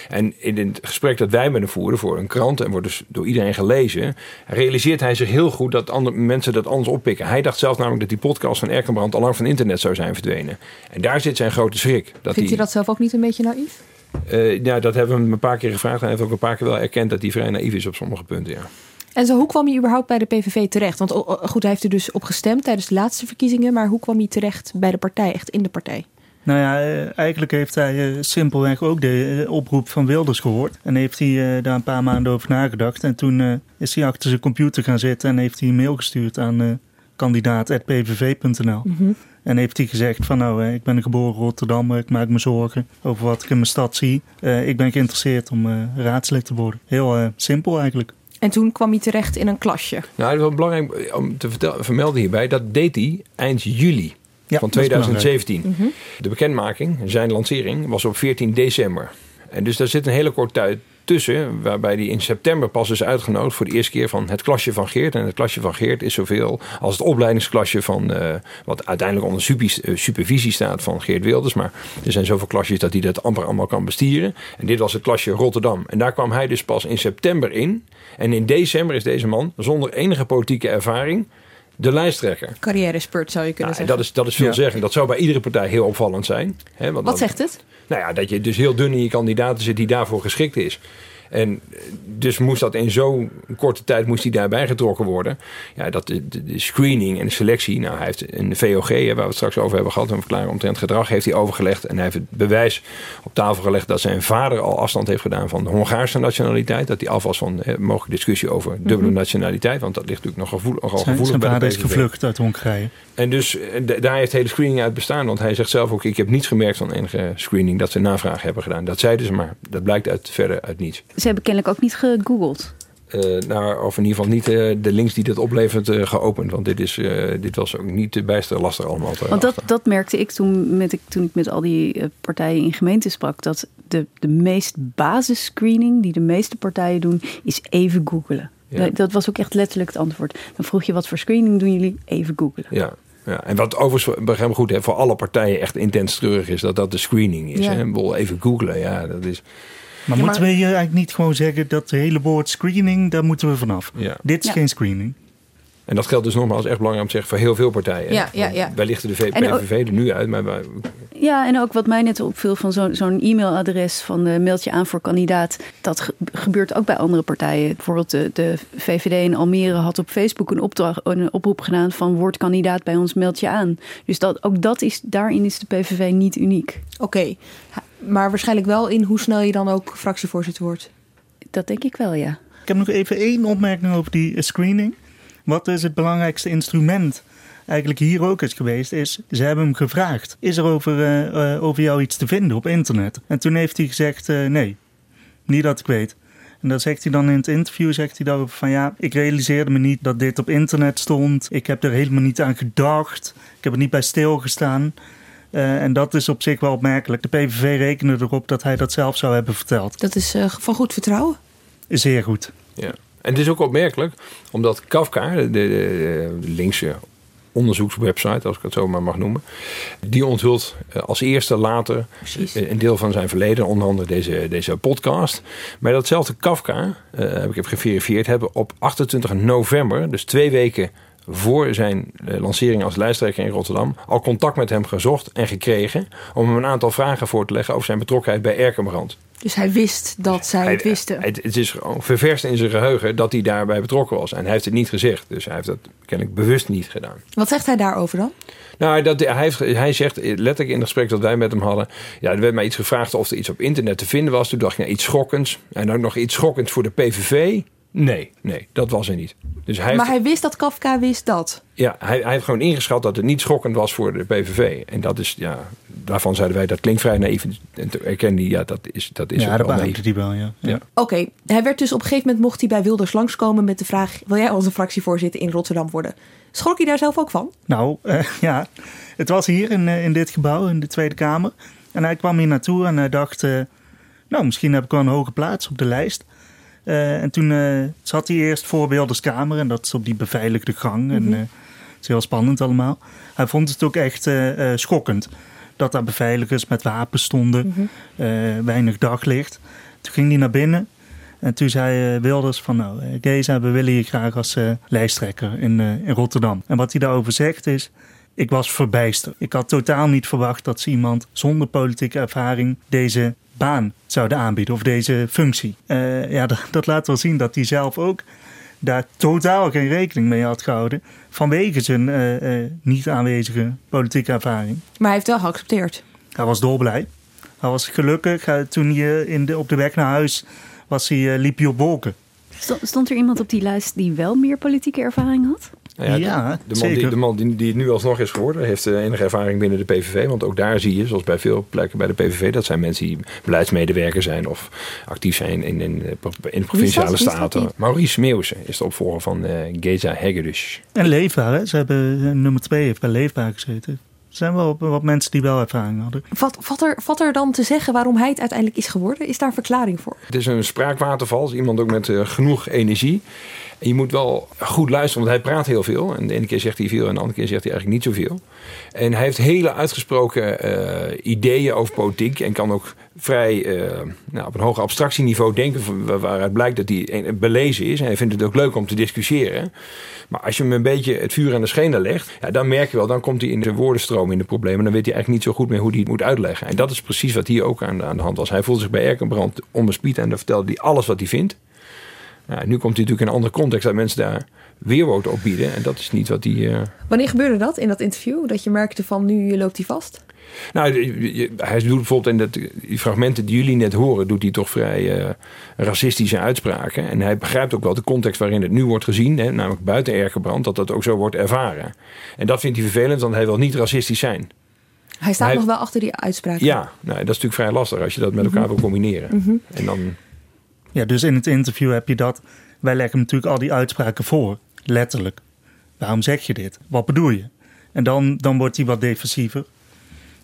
En in het gesprek dat wij met hem voeren voor een krant... en wordt dus door iedereen gelezen... realiseert hij zich heel goed dat andere mensen dat anders oppikken. Hij dacht zelf namelijk dat die podcast van Erkenbrand... al lang van internet zou zijn verdwenen. En daar zit zijn grote schrik. Dat Vindt hij dat zelf ook niet een beetje naïef? Uh, ja, dat hebben we hem een paar keer gevraagd. Hij heeft ook een paar keer wel erkend dat hij vrij naïef is op sommige punten. Ja. En zo, hoe kwam hij überhaupt bij de PVV terecht? Want goed, hij heeft er dus op gestemd tijdens de laatste verkiezingen. Maar hoe kwam hij terecht bij de partij, echt in de partij? Nou ja, eh, eigenlijk heeft hij uh, simpelweg ook de oproep van Wilders gehoord. En heeft hij daar een paar maanden over nagedacht. En toen is hij achter zijn computer gaan zitten en heeft hij een mail gestuurd aan kandidaat.pvv.nl. Mm en heeft hij gezegd van nou, ik ben geboren in Rotterdam, ik maak me zorgen over wat ik in mijn stad zie. Ik ben geïnteresseerd om raadslid te worden. Heel simpel eigenlijk. En toen kwam hij terecht in een klasje. Nou, het is wel belangrijk om te vermelden hierbij. Dat deed hij eind juli van 2017. Mhm. De bekendmaking, zijn lancering, was op 14 december. En dus daar zit een hele korte tijd tussen, waarbij die in september pas is uitgenodigd voor de eerste keer van het klasje van Geert. En het klasje van Geert is zoveel als het opleidingsklasje van, uh, wat uiteindelijk onder eh, supervisie staat van Geert Wilders. Maar er zijn zoveel klasjes dat hij dat amper allemaal kan bestieren. En dit was het klasje Rotterdam. En daar kwam hij dus pas in september in. En in december is deze man zonder enige politieke ervaring de lijsttrekker. Carrière spurt zou je kunnen nou, zeggen. Dat is, dat is veel ja. zeggen. Dat zou bij iedere partij heel opvallend zijn. Hè, want Wat zegt het? Nou ja, dat je dus heel dun in je kandidaten zit die daarvoor geschikt is. En dus moest dat in zo'n korte tijd moest hij daarbij getrokken worden. Ja, dat de, de, screening en de selectie. Nou, hij heeft een VOG, waar we het straks over hebben gehad, een verklaring omtrent gedrag, heeft hij overgelegd. En hij heeft het bewijs op tafel gelegd dat zijn vader al afstand heeft gedaan van de Hongaarse nationaliteit. Dat hij af was van eh, mogelijke discussie over dubbele mhm. nationaliteit. Want dat ligt natuurlijk nog gevoel, nogal zijn, gevoelig zijn vader is gevlucht uit Hongarije. En dus eh, daar heeft de hele screening uit bestaan. Want hij zegt zelf ook, ik heb niets gemerkt van enige screening dat ze navraag hebben gedaan. Dat zeiden ze maar. Dat blijkt uit, verder uit niets. Ze hebben kennelijk ook niet gegoogeld. Uh, nou, of in ieder geval niet uh, de links die dit oplevert uh, geopend. Want dit, is, dit was ook niet bijster lastig allemaal. want dat, dat merkte ik toen, met, toen ik met al die partijen in gemeente sprak. Dat de, de meest basisscreening die de meeste partijen doen, is even googelen. Ja. Dat was ook echt letterlijk het antwoord. Dan vroeg je wat voor screening doen jullie? Even googelen. Ja, ja, en wat overigens, begrijp me goed, hè, voor alle partijen echt intens treurig is, dat dat de screening is. Ja. Hè? Even googelen, ja, dat is... Maar moeten we hier eigenlijk niet gewoon zeggen dat het hele woord screening, daar moeten we vanaf. Ja. Dit is geen screening. En dat geldt dus nogmaals echt belangrijk om te zeggen voor heel veel partijen. Ja, ja, ja. Wij lichten de PVV er nu uit, maar wij... Ja, en ook wat mij net opviel van zo'n e-mailadres van uh, mailtje aan voor kandidaat. Dat gebeurt ook bij andere partijen. Bijvoorbeeld de, de VVD in Almere had op Facebook een, opdracht, een oproep gedaan van word kandidaat bij ons, mailtje aan. Dus dat, ook dat is, daarin is de PVV niet uniek. Oké, maar waarschijnlijk wel in hoe snel je dan ook fractievoorzitter wordt. Dat denk ik wel, ja. Ik heb nog even één opmerking over die screening. Wat is het belangrijkste instrument eigenlijk hier ook is geweest, is ze hebben hem gevraagd: is er over, uh, over jou iets te vinden op internet? En toen heeft hij gezegd: uh, nee, niet dat ik weet. En dan zegt hij dan in het interview, zegt hij daarover van ja, ik realiseerde me niet dat dit op internet stond. Ik heb er helemaal niet aan gedacht. Ik heb er niet bij stilgestaan. Uh, en dat is op zich wel opmerkelijk. De PVV rekende erop dat hij dat zelf zou hebben verteld. Dat is uh, van goed vertrouwen? Zeer goed. Ja. En het is ook opmerkelijk, omdat Kafka, de, de, de linkse onderzoekswebsite, als ik het zo maar mag noemen. Die onthult eh, als eerste later eh, een deel van zijn verleden, onder andere deze, deze podcast. Maar datzelfde Kafka, uh, heb ik geverifieerd, hebben op 28 november, dus twee weken voor zijn lancering als lijsttrekker in Rotterdam al contact met hem gezocht en gekregen om hem een aantal vragen voor te leggen over zijn betrokkenheid bij Erkenbrand. Dus hij wist dat zij het wisten. Het, het is ververst in zijn geheugen dat hij daarbij betrokken was. En hij heeft het niet gezegd. Dus hij heeft dat kennelijk bewust niet gedaan. Wat zegt hij daarover dan? Nou, dat, hij, heeft, hij zegt letterlijk in het gesprek dat wij met hem hadden. Ja, er werd mij iets gevraagd of er iets op internet te vinden was. Toen dacht ik, nou, iets schokkends. En ook nog iets schokkends voor de PVV. Nee, nee, dat was er niet. Dus hij maar hij wist dat Kafka wist dat? Ja, hij, hij heeft gewoon ingeschat dat het niet schokkend was voor de PVV. En dat is, ja, daarvan zeiden wij, dat klinkt vrij naïef. En toen erkende hij, ja, dat is, dat is ja, dat naïef. hij wel, ja. ja. Oké, hij werd dus op een gegeven moment, mocht hij bij Wilders langskomen met de vraag... wil jij onze fractievoorzitter in Rotterdam worden? Schrok hij daar zelf ook van? Nou, uh, ja, het was hier in, uh, in dit gebouw, in de Tweede Kamer. En hij kwam hier naartoe en hij dacht, uh, nou, misschien heb ik wel een hoge plaats op de lijst. Uh, en toen uh, zat hij eerst voor Wilderskamer en dat is op die beveiligde gang. En uh, het is heel spannend allemaal. Hij vond het ook echt schokkend dat daar beveiligers met wapens stonden, mm -hmm. weinig daglicht. Toen ging hij naar binnen en toen zei Wilders van nou, Geza, we willen je graag als lijsttrekker in, in Rotterdam. En wat hij daarover zegt is, ik was verbijsterd. Ik had totaal niet verwacht dat ze iemand zonder politieke ervaring deze baan zouden aanbieden of deze functie. Uh, ja, dat, dat, laat wel zien dat hij zelf ook daar totaal geen rekening mee had gehouden vanwege zijn uh, uh, niet aanwezige politieke ervaring. Maar hij heeft wel geaccepteerd. Hij was dolblij. Hij was gelukkig. Toen hij in de, op de weg naar huis was, hij, liep hij op wolken. Stond er iemand op die lijst die wel meer politieke ervaring had? Nou ja, de, man, die, de man die, die het nu alsnog is geworden, heeft uh, enige ervaring binnen de PVV. Want ook daar zie je, zoals bij veel plekken bij de PVV, dat zijn mensen die beleidsmedewerker zijn of actief zijn in, in, in de provinciale staten. Maurice Meeuwse is de opvolger van uh, Geza Hegedus. En leefbaar, hè? Ze hebben eh, nummer twee heeft bij leefbaar gezeten. Er zijn wel wat mensen die wel ervaring hadden. Wat, wat, er, wat er dan te zeggen waarom hij het uiteindelijk is geworden? Is daar een verklaring voor? Het is een spraakwaterval. Iemand ook met uh, genoeg energie. Je moet wel goed luisteren, want hij praat heel veel. En de ene keer zegt hij veel en de andere keer zegt hij eigenlijk niet zoveel. En hij heeft hele uitgesproken uh, ideeën over politiek. En kan ook vrij uh, nou, op een hoog abstractieniveau denken. Waaruit blijkt dat hij belezen is. En hij vindt het ook leuk om te discussiëren. Maar als je hem een beetje het vuur aan de schenen legt. Ja, dan merk je wel, dan komt hij in zijn woordenstroom in de problemen. Dan weet hij eigenlijk niet zo goed meer hoe hij het moet uitleggen. En dat is precies wat hier ook aan de, aan de hand was. Hij voelde zich bij Erkenbrand onbespied. En dan vertelde hij alles wat hij vindt. Nou, nu komt hij natuurlijk in een andere context dat mensen daar weerwoord op bieden. En dat is niet wat hij. Uh... Wanneer gebeurde dat in dat interview? Dat je merkte van nu loopt hij vast? Nou, hij doet bijvoorbeeld in dat, die fragmenten die jullie net horen, doet hij toch vrij uh, racistische uitspraken. En hij begrijpt ook wel de context waarin het nu wordt gezien, hè, namelijk buiten Erkenbrand, dat dat ook zo wordt ervaren. En dat vindt hij vervelend, want hij wil niet racistisch zijn. Hij staat nog wel achter die uitspraken. Ja, nou, dat is natuurlijk vrij lastig als je dat met elkaar mhm. wil combineren. Mm En dan ja, dus in het interview heb je dat. Wij leggen natuurlijk al die uitspraken voor, letterlijk. Waarom zeg je dit? Wat bedoel je? En dan, dan wordt hij wat defensiever.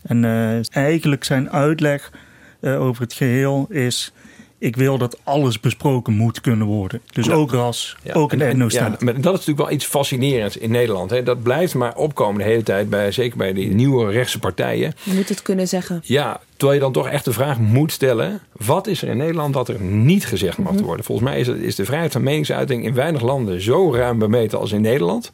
En uh, eigenlijk zijn uitleg uh, over het geheel is ik wil dat alles besproken moet kunnen worden. Dus ook ras, ook een etnostaat. Ja, dat is natuurlijk wel iets fascinerends in Nederland. Hè. Dat blijft maar opkomen de hele tijd, bij, zeker bij die nieuwe rechtse partijen. Je moet het kunnen zeggen. Ja, terwijl je dan toch echt de vraag moet stellen... wat is er in Nederland dat er niet gezegd mag mhm. worden? Volgens mij is, is de vrijheid van meningsuiting in weinig landen... zo ruim bemeten als in Nederland...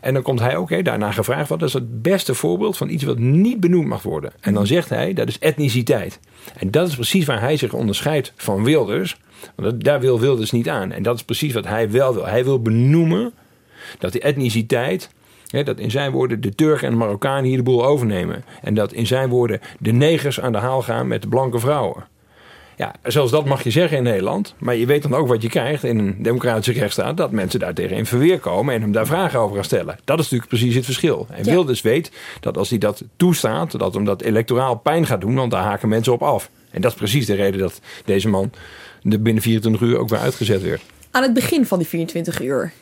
En dan komt hij ook okay, daarna gevraagd: wat is het beste voorbeeld van iets wat niet benoemd mag worden? En dan zegt hij: dat is etniciteit. En dat is precies waar hij zich onderscheidt van Wilders. Want daar wil Wilders niet aan. En dat is precies wat hij wel wil. Hij wil benoemen dat die etniciteit. Dat in zijn woorden de Turken en de Marokkanen hier de boel overnemen. En dat in zijn woorden de negers aan de haal gaan met de blanke vrouwen. Ja, zelfs dat mag je zeggen in Nederland. Maar je weet dan ook wat je krijgt in een democratische rechtsstaat. Dat mensen daar tegen in verweer komen en hem daar vragen over gaan stellen. Dat is natuurlijk precies het verschil. En ja. Wilders weet dat als hij dat toestaat, dat hem dat electoraal pijn gaat doen. Want daar haken mensen op af. En dat is precies de reden dat deze man er binnen 24 uur ook weer uitgezet werd. Aan het begin van die 24 uur,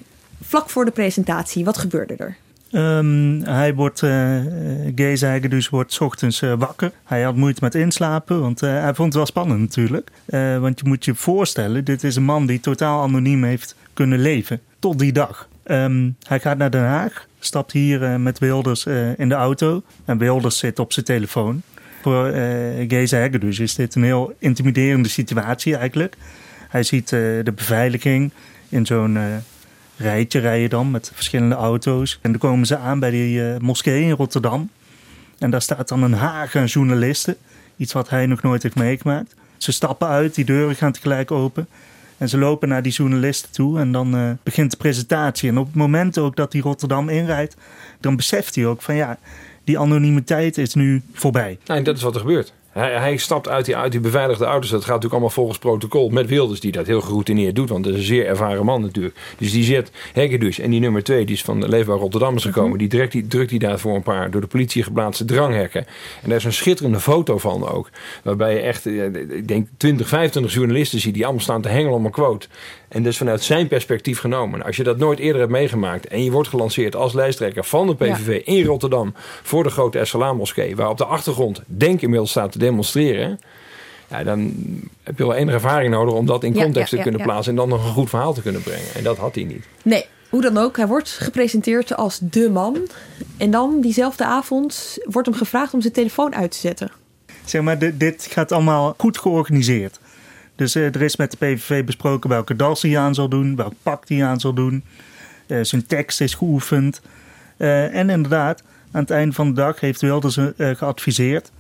vlak voor de presentatie, wat gebeurde er? Um, hij wordt, uh, dus, wordt ochtends uh, wakker. Hij had moeite met inslapen, want uh, hij vond het wel spannend natuurlijk. want je moet je voorstellen, dit is een man die totaal anoniem heeft kunnen leven. Tot die dag. Um, hij gaat naar Den Haag, stapt hier met Wilders in de auto. En Wilders zit op zijn telefoon. Voor zeggen dus is dit een heel intimiderende situatie eigenlijk. Hij ziet de beveiliging in zo'n rijtje rijden dan met verschillende auto's. En dan komen ze aan bij die uh, moskee in Rotterdam. En daar staat dan een haag aan journalisten. Iets wat hij nog nooit heeft meegemaakt. Ze stappen uit, die deuren gaan tegelijk open. En ze lopen naar die journalisten toe en dan uh, begint de presentatie. En op het moment ook dat hij Rotterdam inrijdt, dan beseft hij ook van ja, die anonimiteit is nu voorbij. Nou, en dat is wat er gebeurt. Hij, hij stapt uit die, uit die beveiligde auto's. Dat gaat natuurlijk allemaal volgens protocol. Met Wilders, die dat heel geroutineerd doet. Want dat is een zeer ervaren man natuurlijk. Dus die zet dus En die nummer twee, die is van Leefbaar Rotterdam is gekomen. Mhm. Die, direct, die drukt hij daar voor een paar door de politie geplaatste dranghekken. En daar is een schitterende foto van ook. Waarbij je echt, eh, ik denk 20, 25 journalisten ziet die allemaal staan te hengelen om een quote. En dus vanuit zijn perspectief genomen. Als je dat nooit eerder hebt meegemaakt en je wordt gelanceerd als lijsttrekker van de PVV in Rotterdam voor de grote Essalam moskee, waar op de achtergrond denk inmiddels staat te demonstreren. Ja, dan heb je wel enige ervaring nodig om dat in context te kunnen plaatsen en dan nog een goed verhaal te kunnen brengen. En dat had hij niet. Nee, hoe dan ook, hij wordt gepresenteerd als de man. En dan diezelfde avond wordt hem gevraagd om zijn telefoon uit te zetten. Zeg maar, dit gaat allemaal goed georganiseerd. Dus eh, er is met de PVV besproken welke das hij aan zal doen, welk pak hij aan zal doen. Uh, zijn tekst is geoefend. Uh, en inderdaad, aan het eind van de dag heeft Wilders geadviseerd.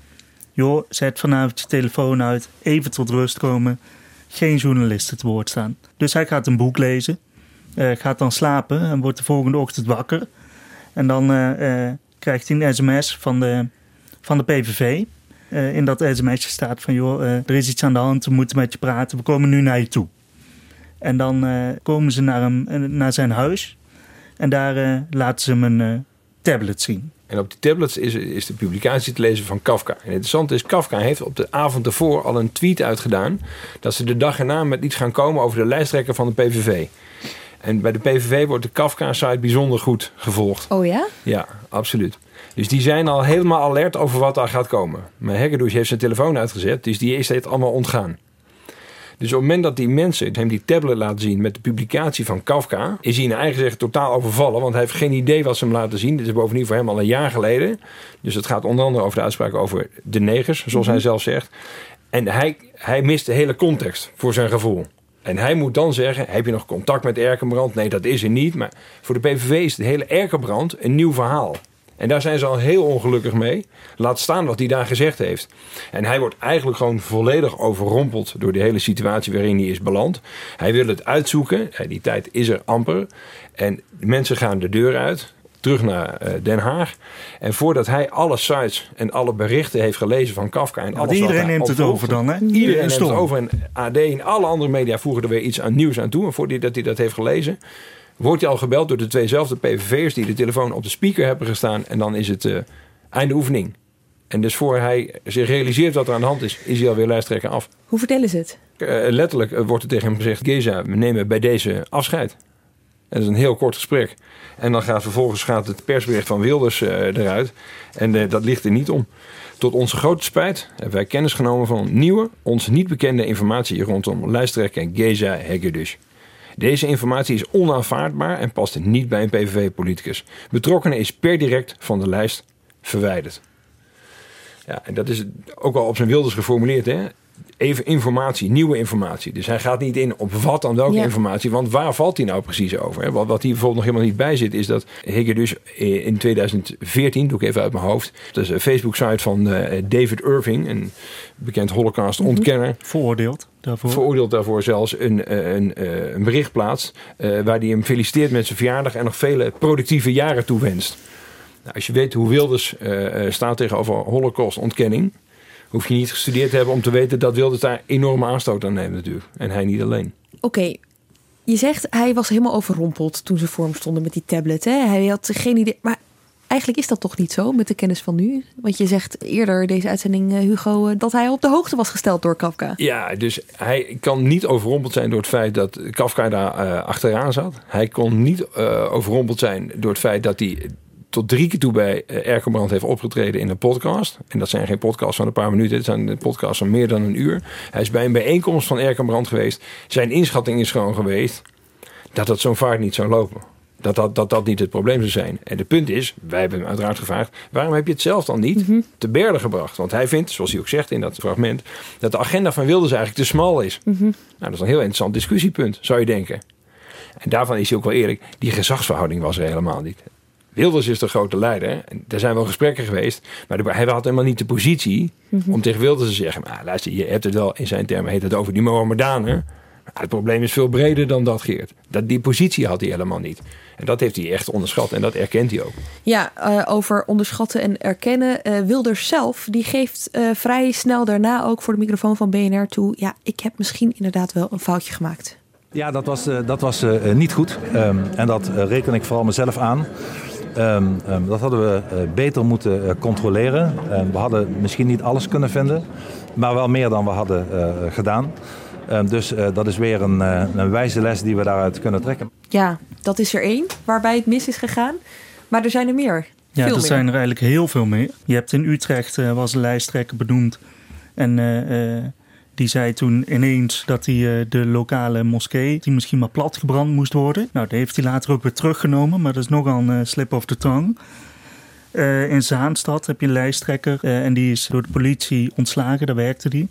Joh, zet vanavond je telefoon uit, even tot rust komen. Geen journalisten te woord staan. Dus hij gaat een boek lezen, gaat dan slapen en wordt de volgende ochtend wakker. En dan krijgt hij een sms van de, van de PVV. Uh, in dat sms'je staat van joh, uh, er is iets aan de hand, we moeten met je praten, we komen nu naar je toe. En dan uh, komen ze naar, hem, naar zijn huis en daar laten ze hem een tablet zien. En op die tablets is, is de publicatie te lezen van Kafka. En het interessante is, Kafka heeft op de avond ervoor al een tweet uitgedaan... dat ze de dag erna met iets gaan komen over de lijsttrekker van de PVV. En bij de PVV wordt de Kafka-site bijzonder goed gevolgd. Oh ja? Ja, absoluut. Dus die zijn al helemaal alert over wat daar gaat komen. Maar Hegedouche heeft zijn telefoon uitgezet, dus die is het allemaal ontgaan. Dus op het moment dat die mensen hem die tablet laten zien met de publicatie van Kafka, is hij in eigen zeggen totaal overvallen, want hij heeft geen idee wat ze hem laten zien. Dit is bovendien voor hem al een jaar geleden. Dus het gaat onder andere over de uitspraak over de negers, zoals hij mhm. zelf zegt. En hij, hij mist de hele context voor zijn gevoel. En hij moet dan zeggen: Heb je nog contact met Erkenbrand? Nee, dat is er niet. Maar voor de PVV is de hele Erkenbrand een nieuw verhaal. En daar zijn ze al heel ongelukkig mee. Laat staan wat hij daar gezegd heeft. En hij wordt eigenlijk gewoon volledig overrompeld door de hele situatie waarin hij is beland. Hij wil het uitzoeken. Die tijd is er amper. En mensen gaan de deur uit. Terug naar eh, Den Haag. En voordat hij alle sites en alle berichten heeft gelezen van Kafka en alles. Iedereen neemt het over dan, hè? Iedereen neemt het over. En AD en alle andere media voegen er weer iets aan nieuws aan toe. En voordat hij dat heeft gelezen, wordt hij al gebeld door de tweezelfde PVV'ers die de telefoon op de speaker hebben gestaan. En dan is het uh, einde oefening. En dus voor hij zich realiseert wat er aan de hand is, is hij alweer lijsttrekker af. Hoe vertellen ze het? Uh, letterlijk uh, wordt er tegen hem gezegd: Geza, we nemen bij deze afscheid. Dat is een heel kort gesprek. En dan gaat vervolgens gaat het persbericht van Wilders eruit. En dat ligt er niet om. Tot onze grote spijt hebben wij kennis genomen van nieuwe, ons niet bekende informatie rondom lijsttrekker Geza Hegedus. Deze informatie is onaanvaardbaar en past niet bij een PVV-politicus. Betrokkenen is per direct van de lijst verwijderd. Ja, en dat is ook al op zijn wilders geformuleerd. Hè? Even informatie, nieuwe informatie. Dus hij gaat niet in op wat dan welke informatie. Want waar valt hij nou precies over? Wat, wat hier bijvoorbeeld nog helemaal niet bij zit, is dat Higger dus in 2014, doe ik even uit mijn hoofd. Dat is een Facebook-site van uh, David Irving, een bekend Holocaust-ontkenner. Mhm. Veroordeeld daarvoor. Veroordeeld daarvoor zelfs een, eh, een, eh, een bericht plaatst. Uh, waar hij hem feliciteert met zijn verjaardag en nog vele productieve jaren toewenst. Nou, als je weet hoe Wilders uh, staat tegenover Holocaust-ontkenning hoef je niet gestudeerd te hebben om te weten dat Wilders daar enorme aanstoot aan neemt natuurlijk. En hij niet alleen. Oké, je zegt hij was helemaal overrompeld toen ze voor hem stonden met die tablet. Hè? Hij had geen idee. Maar eigenlijk is dat toch niet zo met de kennis van nu? Want je zegt eerder deze uitzending, eh, Hugo, eh, dat hij op de hoogte was gesteld door Kafka. Ja, dus hij kan niet overrompeld zijn door het feit dat Kafka daar uh, achteraan zat. Hij kon niet uh, overrompeld zijn door het feit dat hij tot drie keer toe bij uh, Erkenbrand heeft opgetreden in een podcast. En dat zijn geen podcasts van een paar minuten, het zijn podcasts van meer dan een uur. Hij is bij een bijeenkomst van Erkenbrand geweest. Zijn inschatting is gewoon geweest dat dat zo'n vaart niet zou lopen. Dat dat, dat dat niet het probleem zou zijn. En het punt is, wij hebben hem uiteraard gevraagd... waarom heb je het zelf dan niet mhm. te berden gebracht? Want hij vindt, zoals hij ook zegt in dat fragment... dat de agenda van Wilders eigenlijk te smal is. Mhm. Nou, dat is een heel interessant discussiepunt, zou je denken. En daarvan is hij ook wel eerlijk... die gezagsverhouding was er helemaal niet. Wilders is de grote leider. En er zijn wel gesprekken geweest. Maar hij had helemaal niet de positie mhm. om tegen Wilders te zeggen... Maar luister, je hebt het wel in zijn termen heet het over die Mohammedanen. het probleem is veel breder dan dat, Geert. Dat, die positie had hij helemaal niet. En dat heeft hij echt onderschat en dat erkent hij ook. Ja, uh, over onderschatten en erkennen. Uh, Wilders zelf, die geeft uh, vrij snel daarna ook voor de microfoon van BNR toe... ja, ik heb misschien inderdaad wel een foutje gemaakt. Ja, dat was, dat was niet goed. Um, en dat reken ik vooral mezelf aan. Um, um, dat hadden we beter moeten controleren. we hadden misschien niet alles kunnen vinden, maar wel meer dan we hadden gedaan. Um, dus uh, dat is weer een, uh, een, wijze les die we daaruit kunnen trekken. Ja, dat is er één waarbij het mis is gegaan. Maar er zijn er meer. Ja, veel er meer. zijn er eigenlijk heel veel meer. Je hebt in Utrecht uh, was een lijsttrekker benoemd. En die zei toen ineens dat hij de lokale moskee, die misschien maar platgebrand moest worden. Nou, dat heeft hij later ook weer teruggenomen, maar dat is nogal een slip of the tongue. in Zaanstad heb je een lijsttrekker en die is door de politie ontslagen, daar werkte die.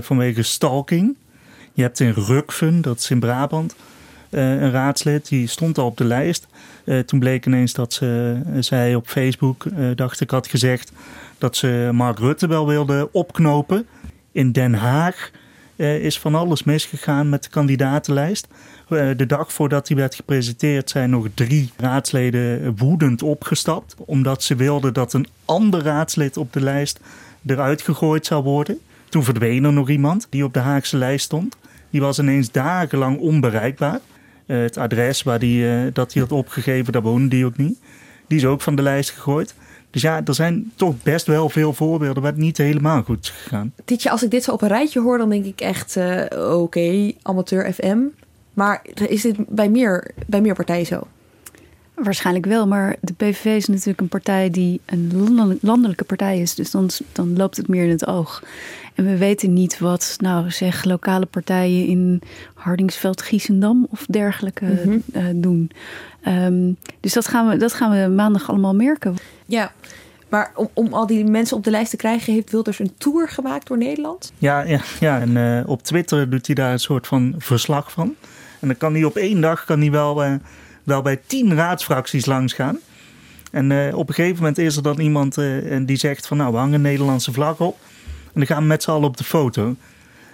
vanwege stalking. Je hebt in Rukven, dat is in Brabant, een raadslid. Die stond al op de lijst. Toen bleek ineens dat ze, zij op Facebook, dacht ik, had gezegd dat ze Mark Rutte wel wilde opknopen. In Den Haag is van alles misgegaan met de kandidatenlijst. de dag voordat die werd gepresenteerd zijn nog drie raadsleden woedend opgestapt. Omdat ze wilden dat een ander raadslid op de lijst eruit gegooid zou worden. Toen verdween er nog iemand die op de Haagse lijst stond. Die was ineens dagenlang onbereikbaar. Uh, het adres waar die, dat hij had opgegeven, daar woonde die ook niet. Die is ook van de lijst gegooid. Dus ja, er zijn toch best wel veel voorbeelden waar het niet helemaal goed is gegaan. Ditje, als ik dit zo op een rijtje hoor, dan denk ik echt: uh, oké, okay, amateur FM. Maar is dit bij meer, bij meer partijen zo? Waarschijnlijk wel, maar de PVV is natuurlijk een partij die een landelijke partij is. Dus dan, dan loopt het meer in het oog. En we weten niet wat, nou zeg, lokale partijen in Hardingsveld, Giesendam of dergelijke mm -hmm. uh, doen. Um, dus dat gaan, we, dat gaan we maandag allemaal merken. Ja, maar om, om al die mensen op de lijst te krijgen, heeft Wilders een tour gemaakt door Nederland? Ja, ja, ja en uh, op Twitter doet hij daar een soort van verslag van. En dan kan hij op één dag kan hij wel, uh, wel bij tien raadsfracties langs gaan. En uh, op een gegeven moment is er dan iemand die zegt van nou, we hangen een Nederlandse vlag op. En dan gaan we met z'n allen op de foto.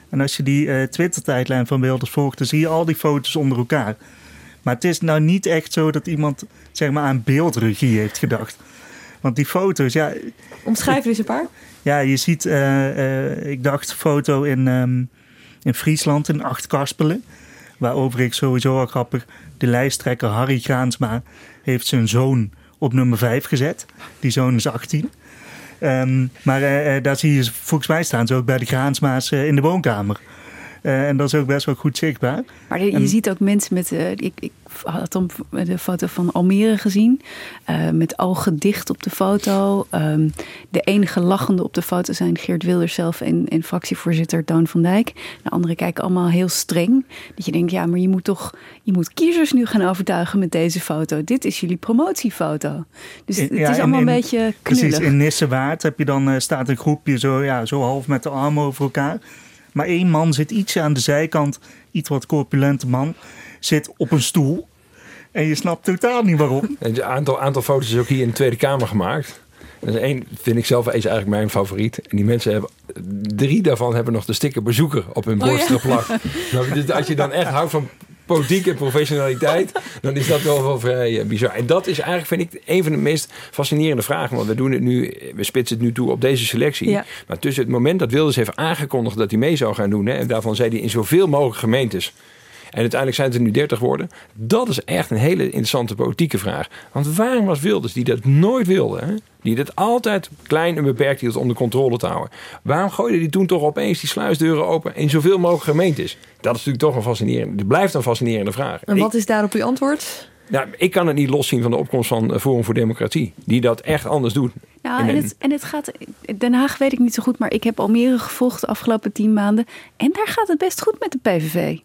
En als je die Twitter-tijdlijn van Wilders volgt, dan zie je al die foto's onder elkaar. Maar het is nou niet echt zo dat iemand zeg maar, aan beeldregie heeft gedacht. Want die foto's, ja. Omschrijf eens een paar. Ja, je ziet, uh, ik dacht, foto in, um, in Friesland, in Acht-Karspelen. Waarover ik sowieso al grappig, de lijsttrekker Harry Graansma heeft zijn zoon op nummer 5 gezet. Die zoon is 18. Um, maar uh, daar zie je, volgens mij staan ze ook bij de Graansma's uh, in de woonkamer. Uh, en dat is ook best wel goed zichtbaar. Maar je en, ziet ook mensen met. ik, ik had dan de foto van Almere gezien. met ogen dicht op de foto. Um, de enige lachende op de foto zijn Geert Wilders zelf en, en fractievoorzitter Toon van Dijk. De anderen kijken allemaal heel streng. Dat je denkt, ja, maar je moet toch. Je moet kiezers nu gaan overtuigen met deze foto. Dit is jullie promotiefoto. Dus het ja, is allemaal in, een beetje knullig. Precies, in Nissewaard heb je dan, staat een groepje zo, ja, zo half met de armen over elkaar. Maar één man zit ietsje aan de zijkant, iets wat corpulente man, zit op een stoel. En je snapt totaal niet waarom. Een aantal, aantal foto's is ook hier in de Tweede Kamer gemaakt. En één vind ik zelf is eigenlijk mijn favoriet. En die mensen hebben, drie daarvan hebben nog de sticker bezoeker op hun borst oh, ja. geplakt. nou, dus als je dan echt houdt van politiek en professionaliteit, dan is dat wel wel vrij uh, bizar. En dat is eigenlijk, vind ik, een van de meest fascinerende vragen. Want we doen het nu, we spitsen het nu toe op deze selectie. Ja. Maar tussen het moment dat Wilders heeft aangekondigd dat hij mee zou gaan doen, hè, en daarvan zei hij in zoveel mogelijk gemeentes. En uiteindelijk zijn het er nu 30 geworden. Dat is echt een hele interessante politieke vraag. Want waarom was Wilders, die dat nooit wilde, hè? die dat altijd klein en beperkt hield onder controle te houden, waarom gooide hij toen toch opeens die sluisdeuren open in zoveel mogelijk gemeentes? Dat is natuurlijk toch een fascinerende, het blijft een fascinerende vraag. En wat is daarop uw antwoord? Nou, ik kan het niet loszien van de opkomst van Forum voor Democratie, die dat echt anders doet. Ja, en het, en het gaat. Den Haag weet ik niet zo goed, maar ik heb Almere gevolgd de afgelopen tien maanden. En daar gaat het best goed met de PVV.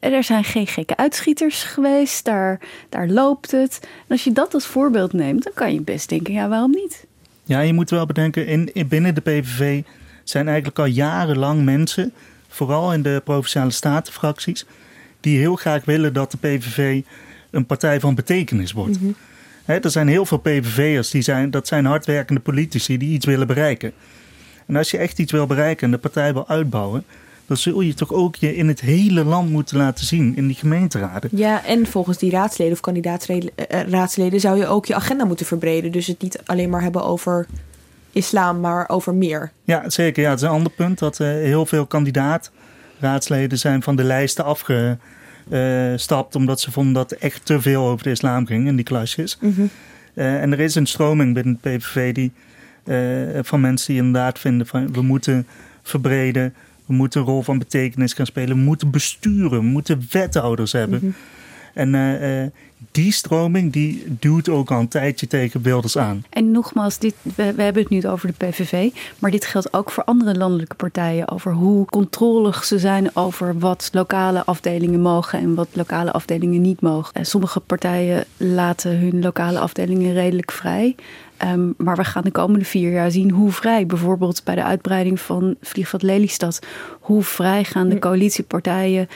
Er zijn geen gekke uitschieters geweest, daar, daar loopt het. En als je dat als voorbeeld neemt, dan kan je best denken, ja, waarom niet? Ja, je moet wel bedenken, in, in binnen de PVV zijn eigenlijk al jarenlang mensen, vooral in de provinciale statenfracties, die heel graag willen dat de PVV een partij van betekenis wordt. Mm -hmm. er zijn heel veel PVV'ers, die zijn, dat zijn hardwerkende politici die iets willen bereiken. En als je echt iets wil bereiken en de partij wil uitbouwen, dan zul je toch ook je in het hele land moeten laten zien, in die gemeenteraden. Ja, en volgens die raadsleden of kandidaatsraadsleden eh, zou je ook je agenda moeten verbreden. Dus het niet alleen maar hebben over islam, maar over meer. Ja, zeker. Ja, het is een ander punt dat uh, heel veel kandidaat-raadsleden zijn van de lijsten afgestapt, omdat ze vonden dat echt te veel over de islam ging in die klasjes. Mm en er is een stroming binnen het PVV die, van mensen die inderdaad vinden van we moeten verbreden we moeten een rol van betekenis gaan spelen. We moeten besturen. We moeten wethouders hebben. Mhm. En uh, die stroming die duwt ook al een tijdje tegen Wilders aan. En nogmaals, dit, we, hebben het nu over de PVV. Maar dit geldt ook voor andere landelijke partijen. Over hoe controlig ze zijn over wat lokale afdelingen mogen en wat lokale afdelingen niet mogen. En sommige partijen laten hun lokale afdelingen redelijk vrij. Ehm, maar we gaan de komende vier jaar zien hoe vrij, bijvoorbeeld bij de uitbreiding van Vliegveld Lelystad, hoe vrij gaan de coalitiepartijen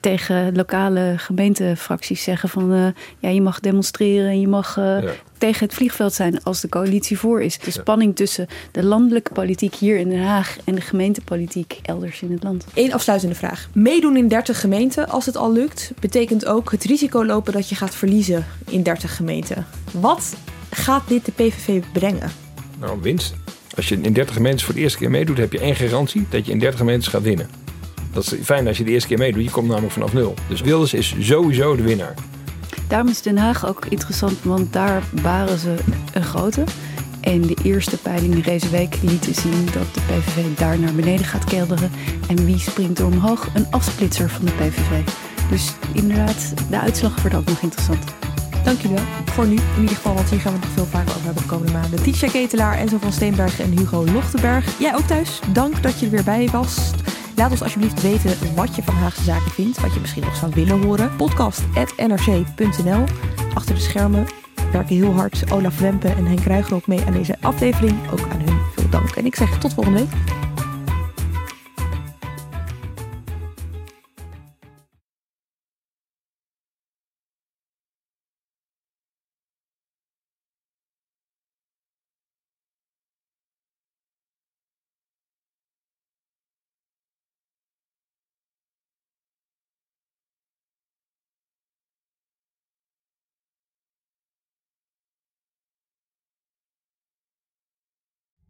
tegen lokale gemeentefracties zeggen van uh, ja, je mag demonstreren en je mag uh, tegen het vliegveld zijn als de coalitie voor is. De spanning tussen de landelijke politiek hier in Den Haag en de gemeentepolitiek elders in het land. Eén afsluitende vraag. Meedoen in 30 gemeenten, als het al lukt, betekent ook het risico lopen dat je gaat verliezen in 30 gemeenten. Wat gaat dit de PVV brengen? Nou, winst. Als je in 30 gemeentes voor de eerste keer meedoet, heb je één garantie dat je in 30 gemeentes gaat winnen. Dat is fijn als je de eerste keer meedoet. Je komt namelijk vanaf nul. Dus Wilders is sowieso de winnaar. Daarom is Den Haag ook interessant, want daar baren ze een grote. En de eerste peilingen deze week lieten zien dat de PVV daar naar beneden gaat kelderen. En wie springt er omhoog? Een afsplitser van de PVV. Dus inderdaad, de uitslag wordt ook nog interessant. Dank jullie wel. Voor nu in ieder geval, want hier gaan we nog veel vaker over hebben de komende maanden. Tisha Ketelaar, Enzo van Steenbergen en Hugo Lochtenberg. Jij ook thuis. Dank dat je er weer bij was. Laat ons alsjeblieft weten wat je van Haagse Zaken vindt. Wat je misschien nog zou willen horen. Podcast.nrc.nl Achter de schermen werken heel hard Olaf Wempe en Henk Ruigrok mee aan deze aflevering. Ook aan hun veel dank. En ik zeg tot volgende week.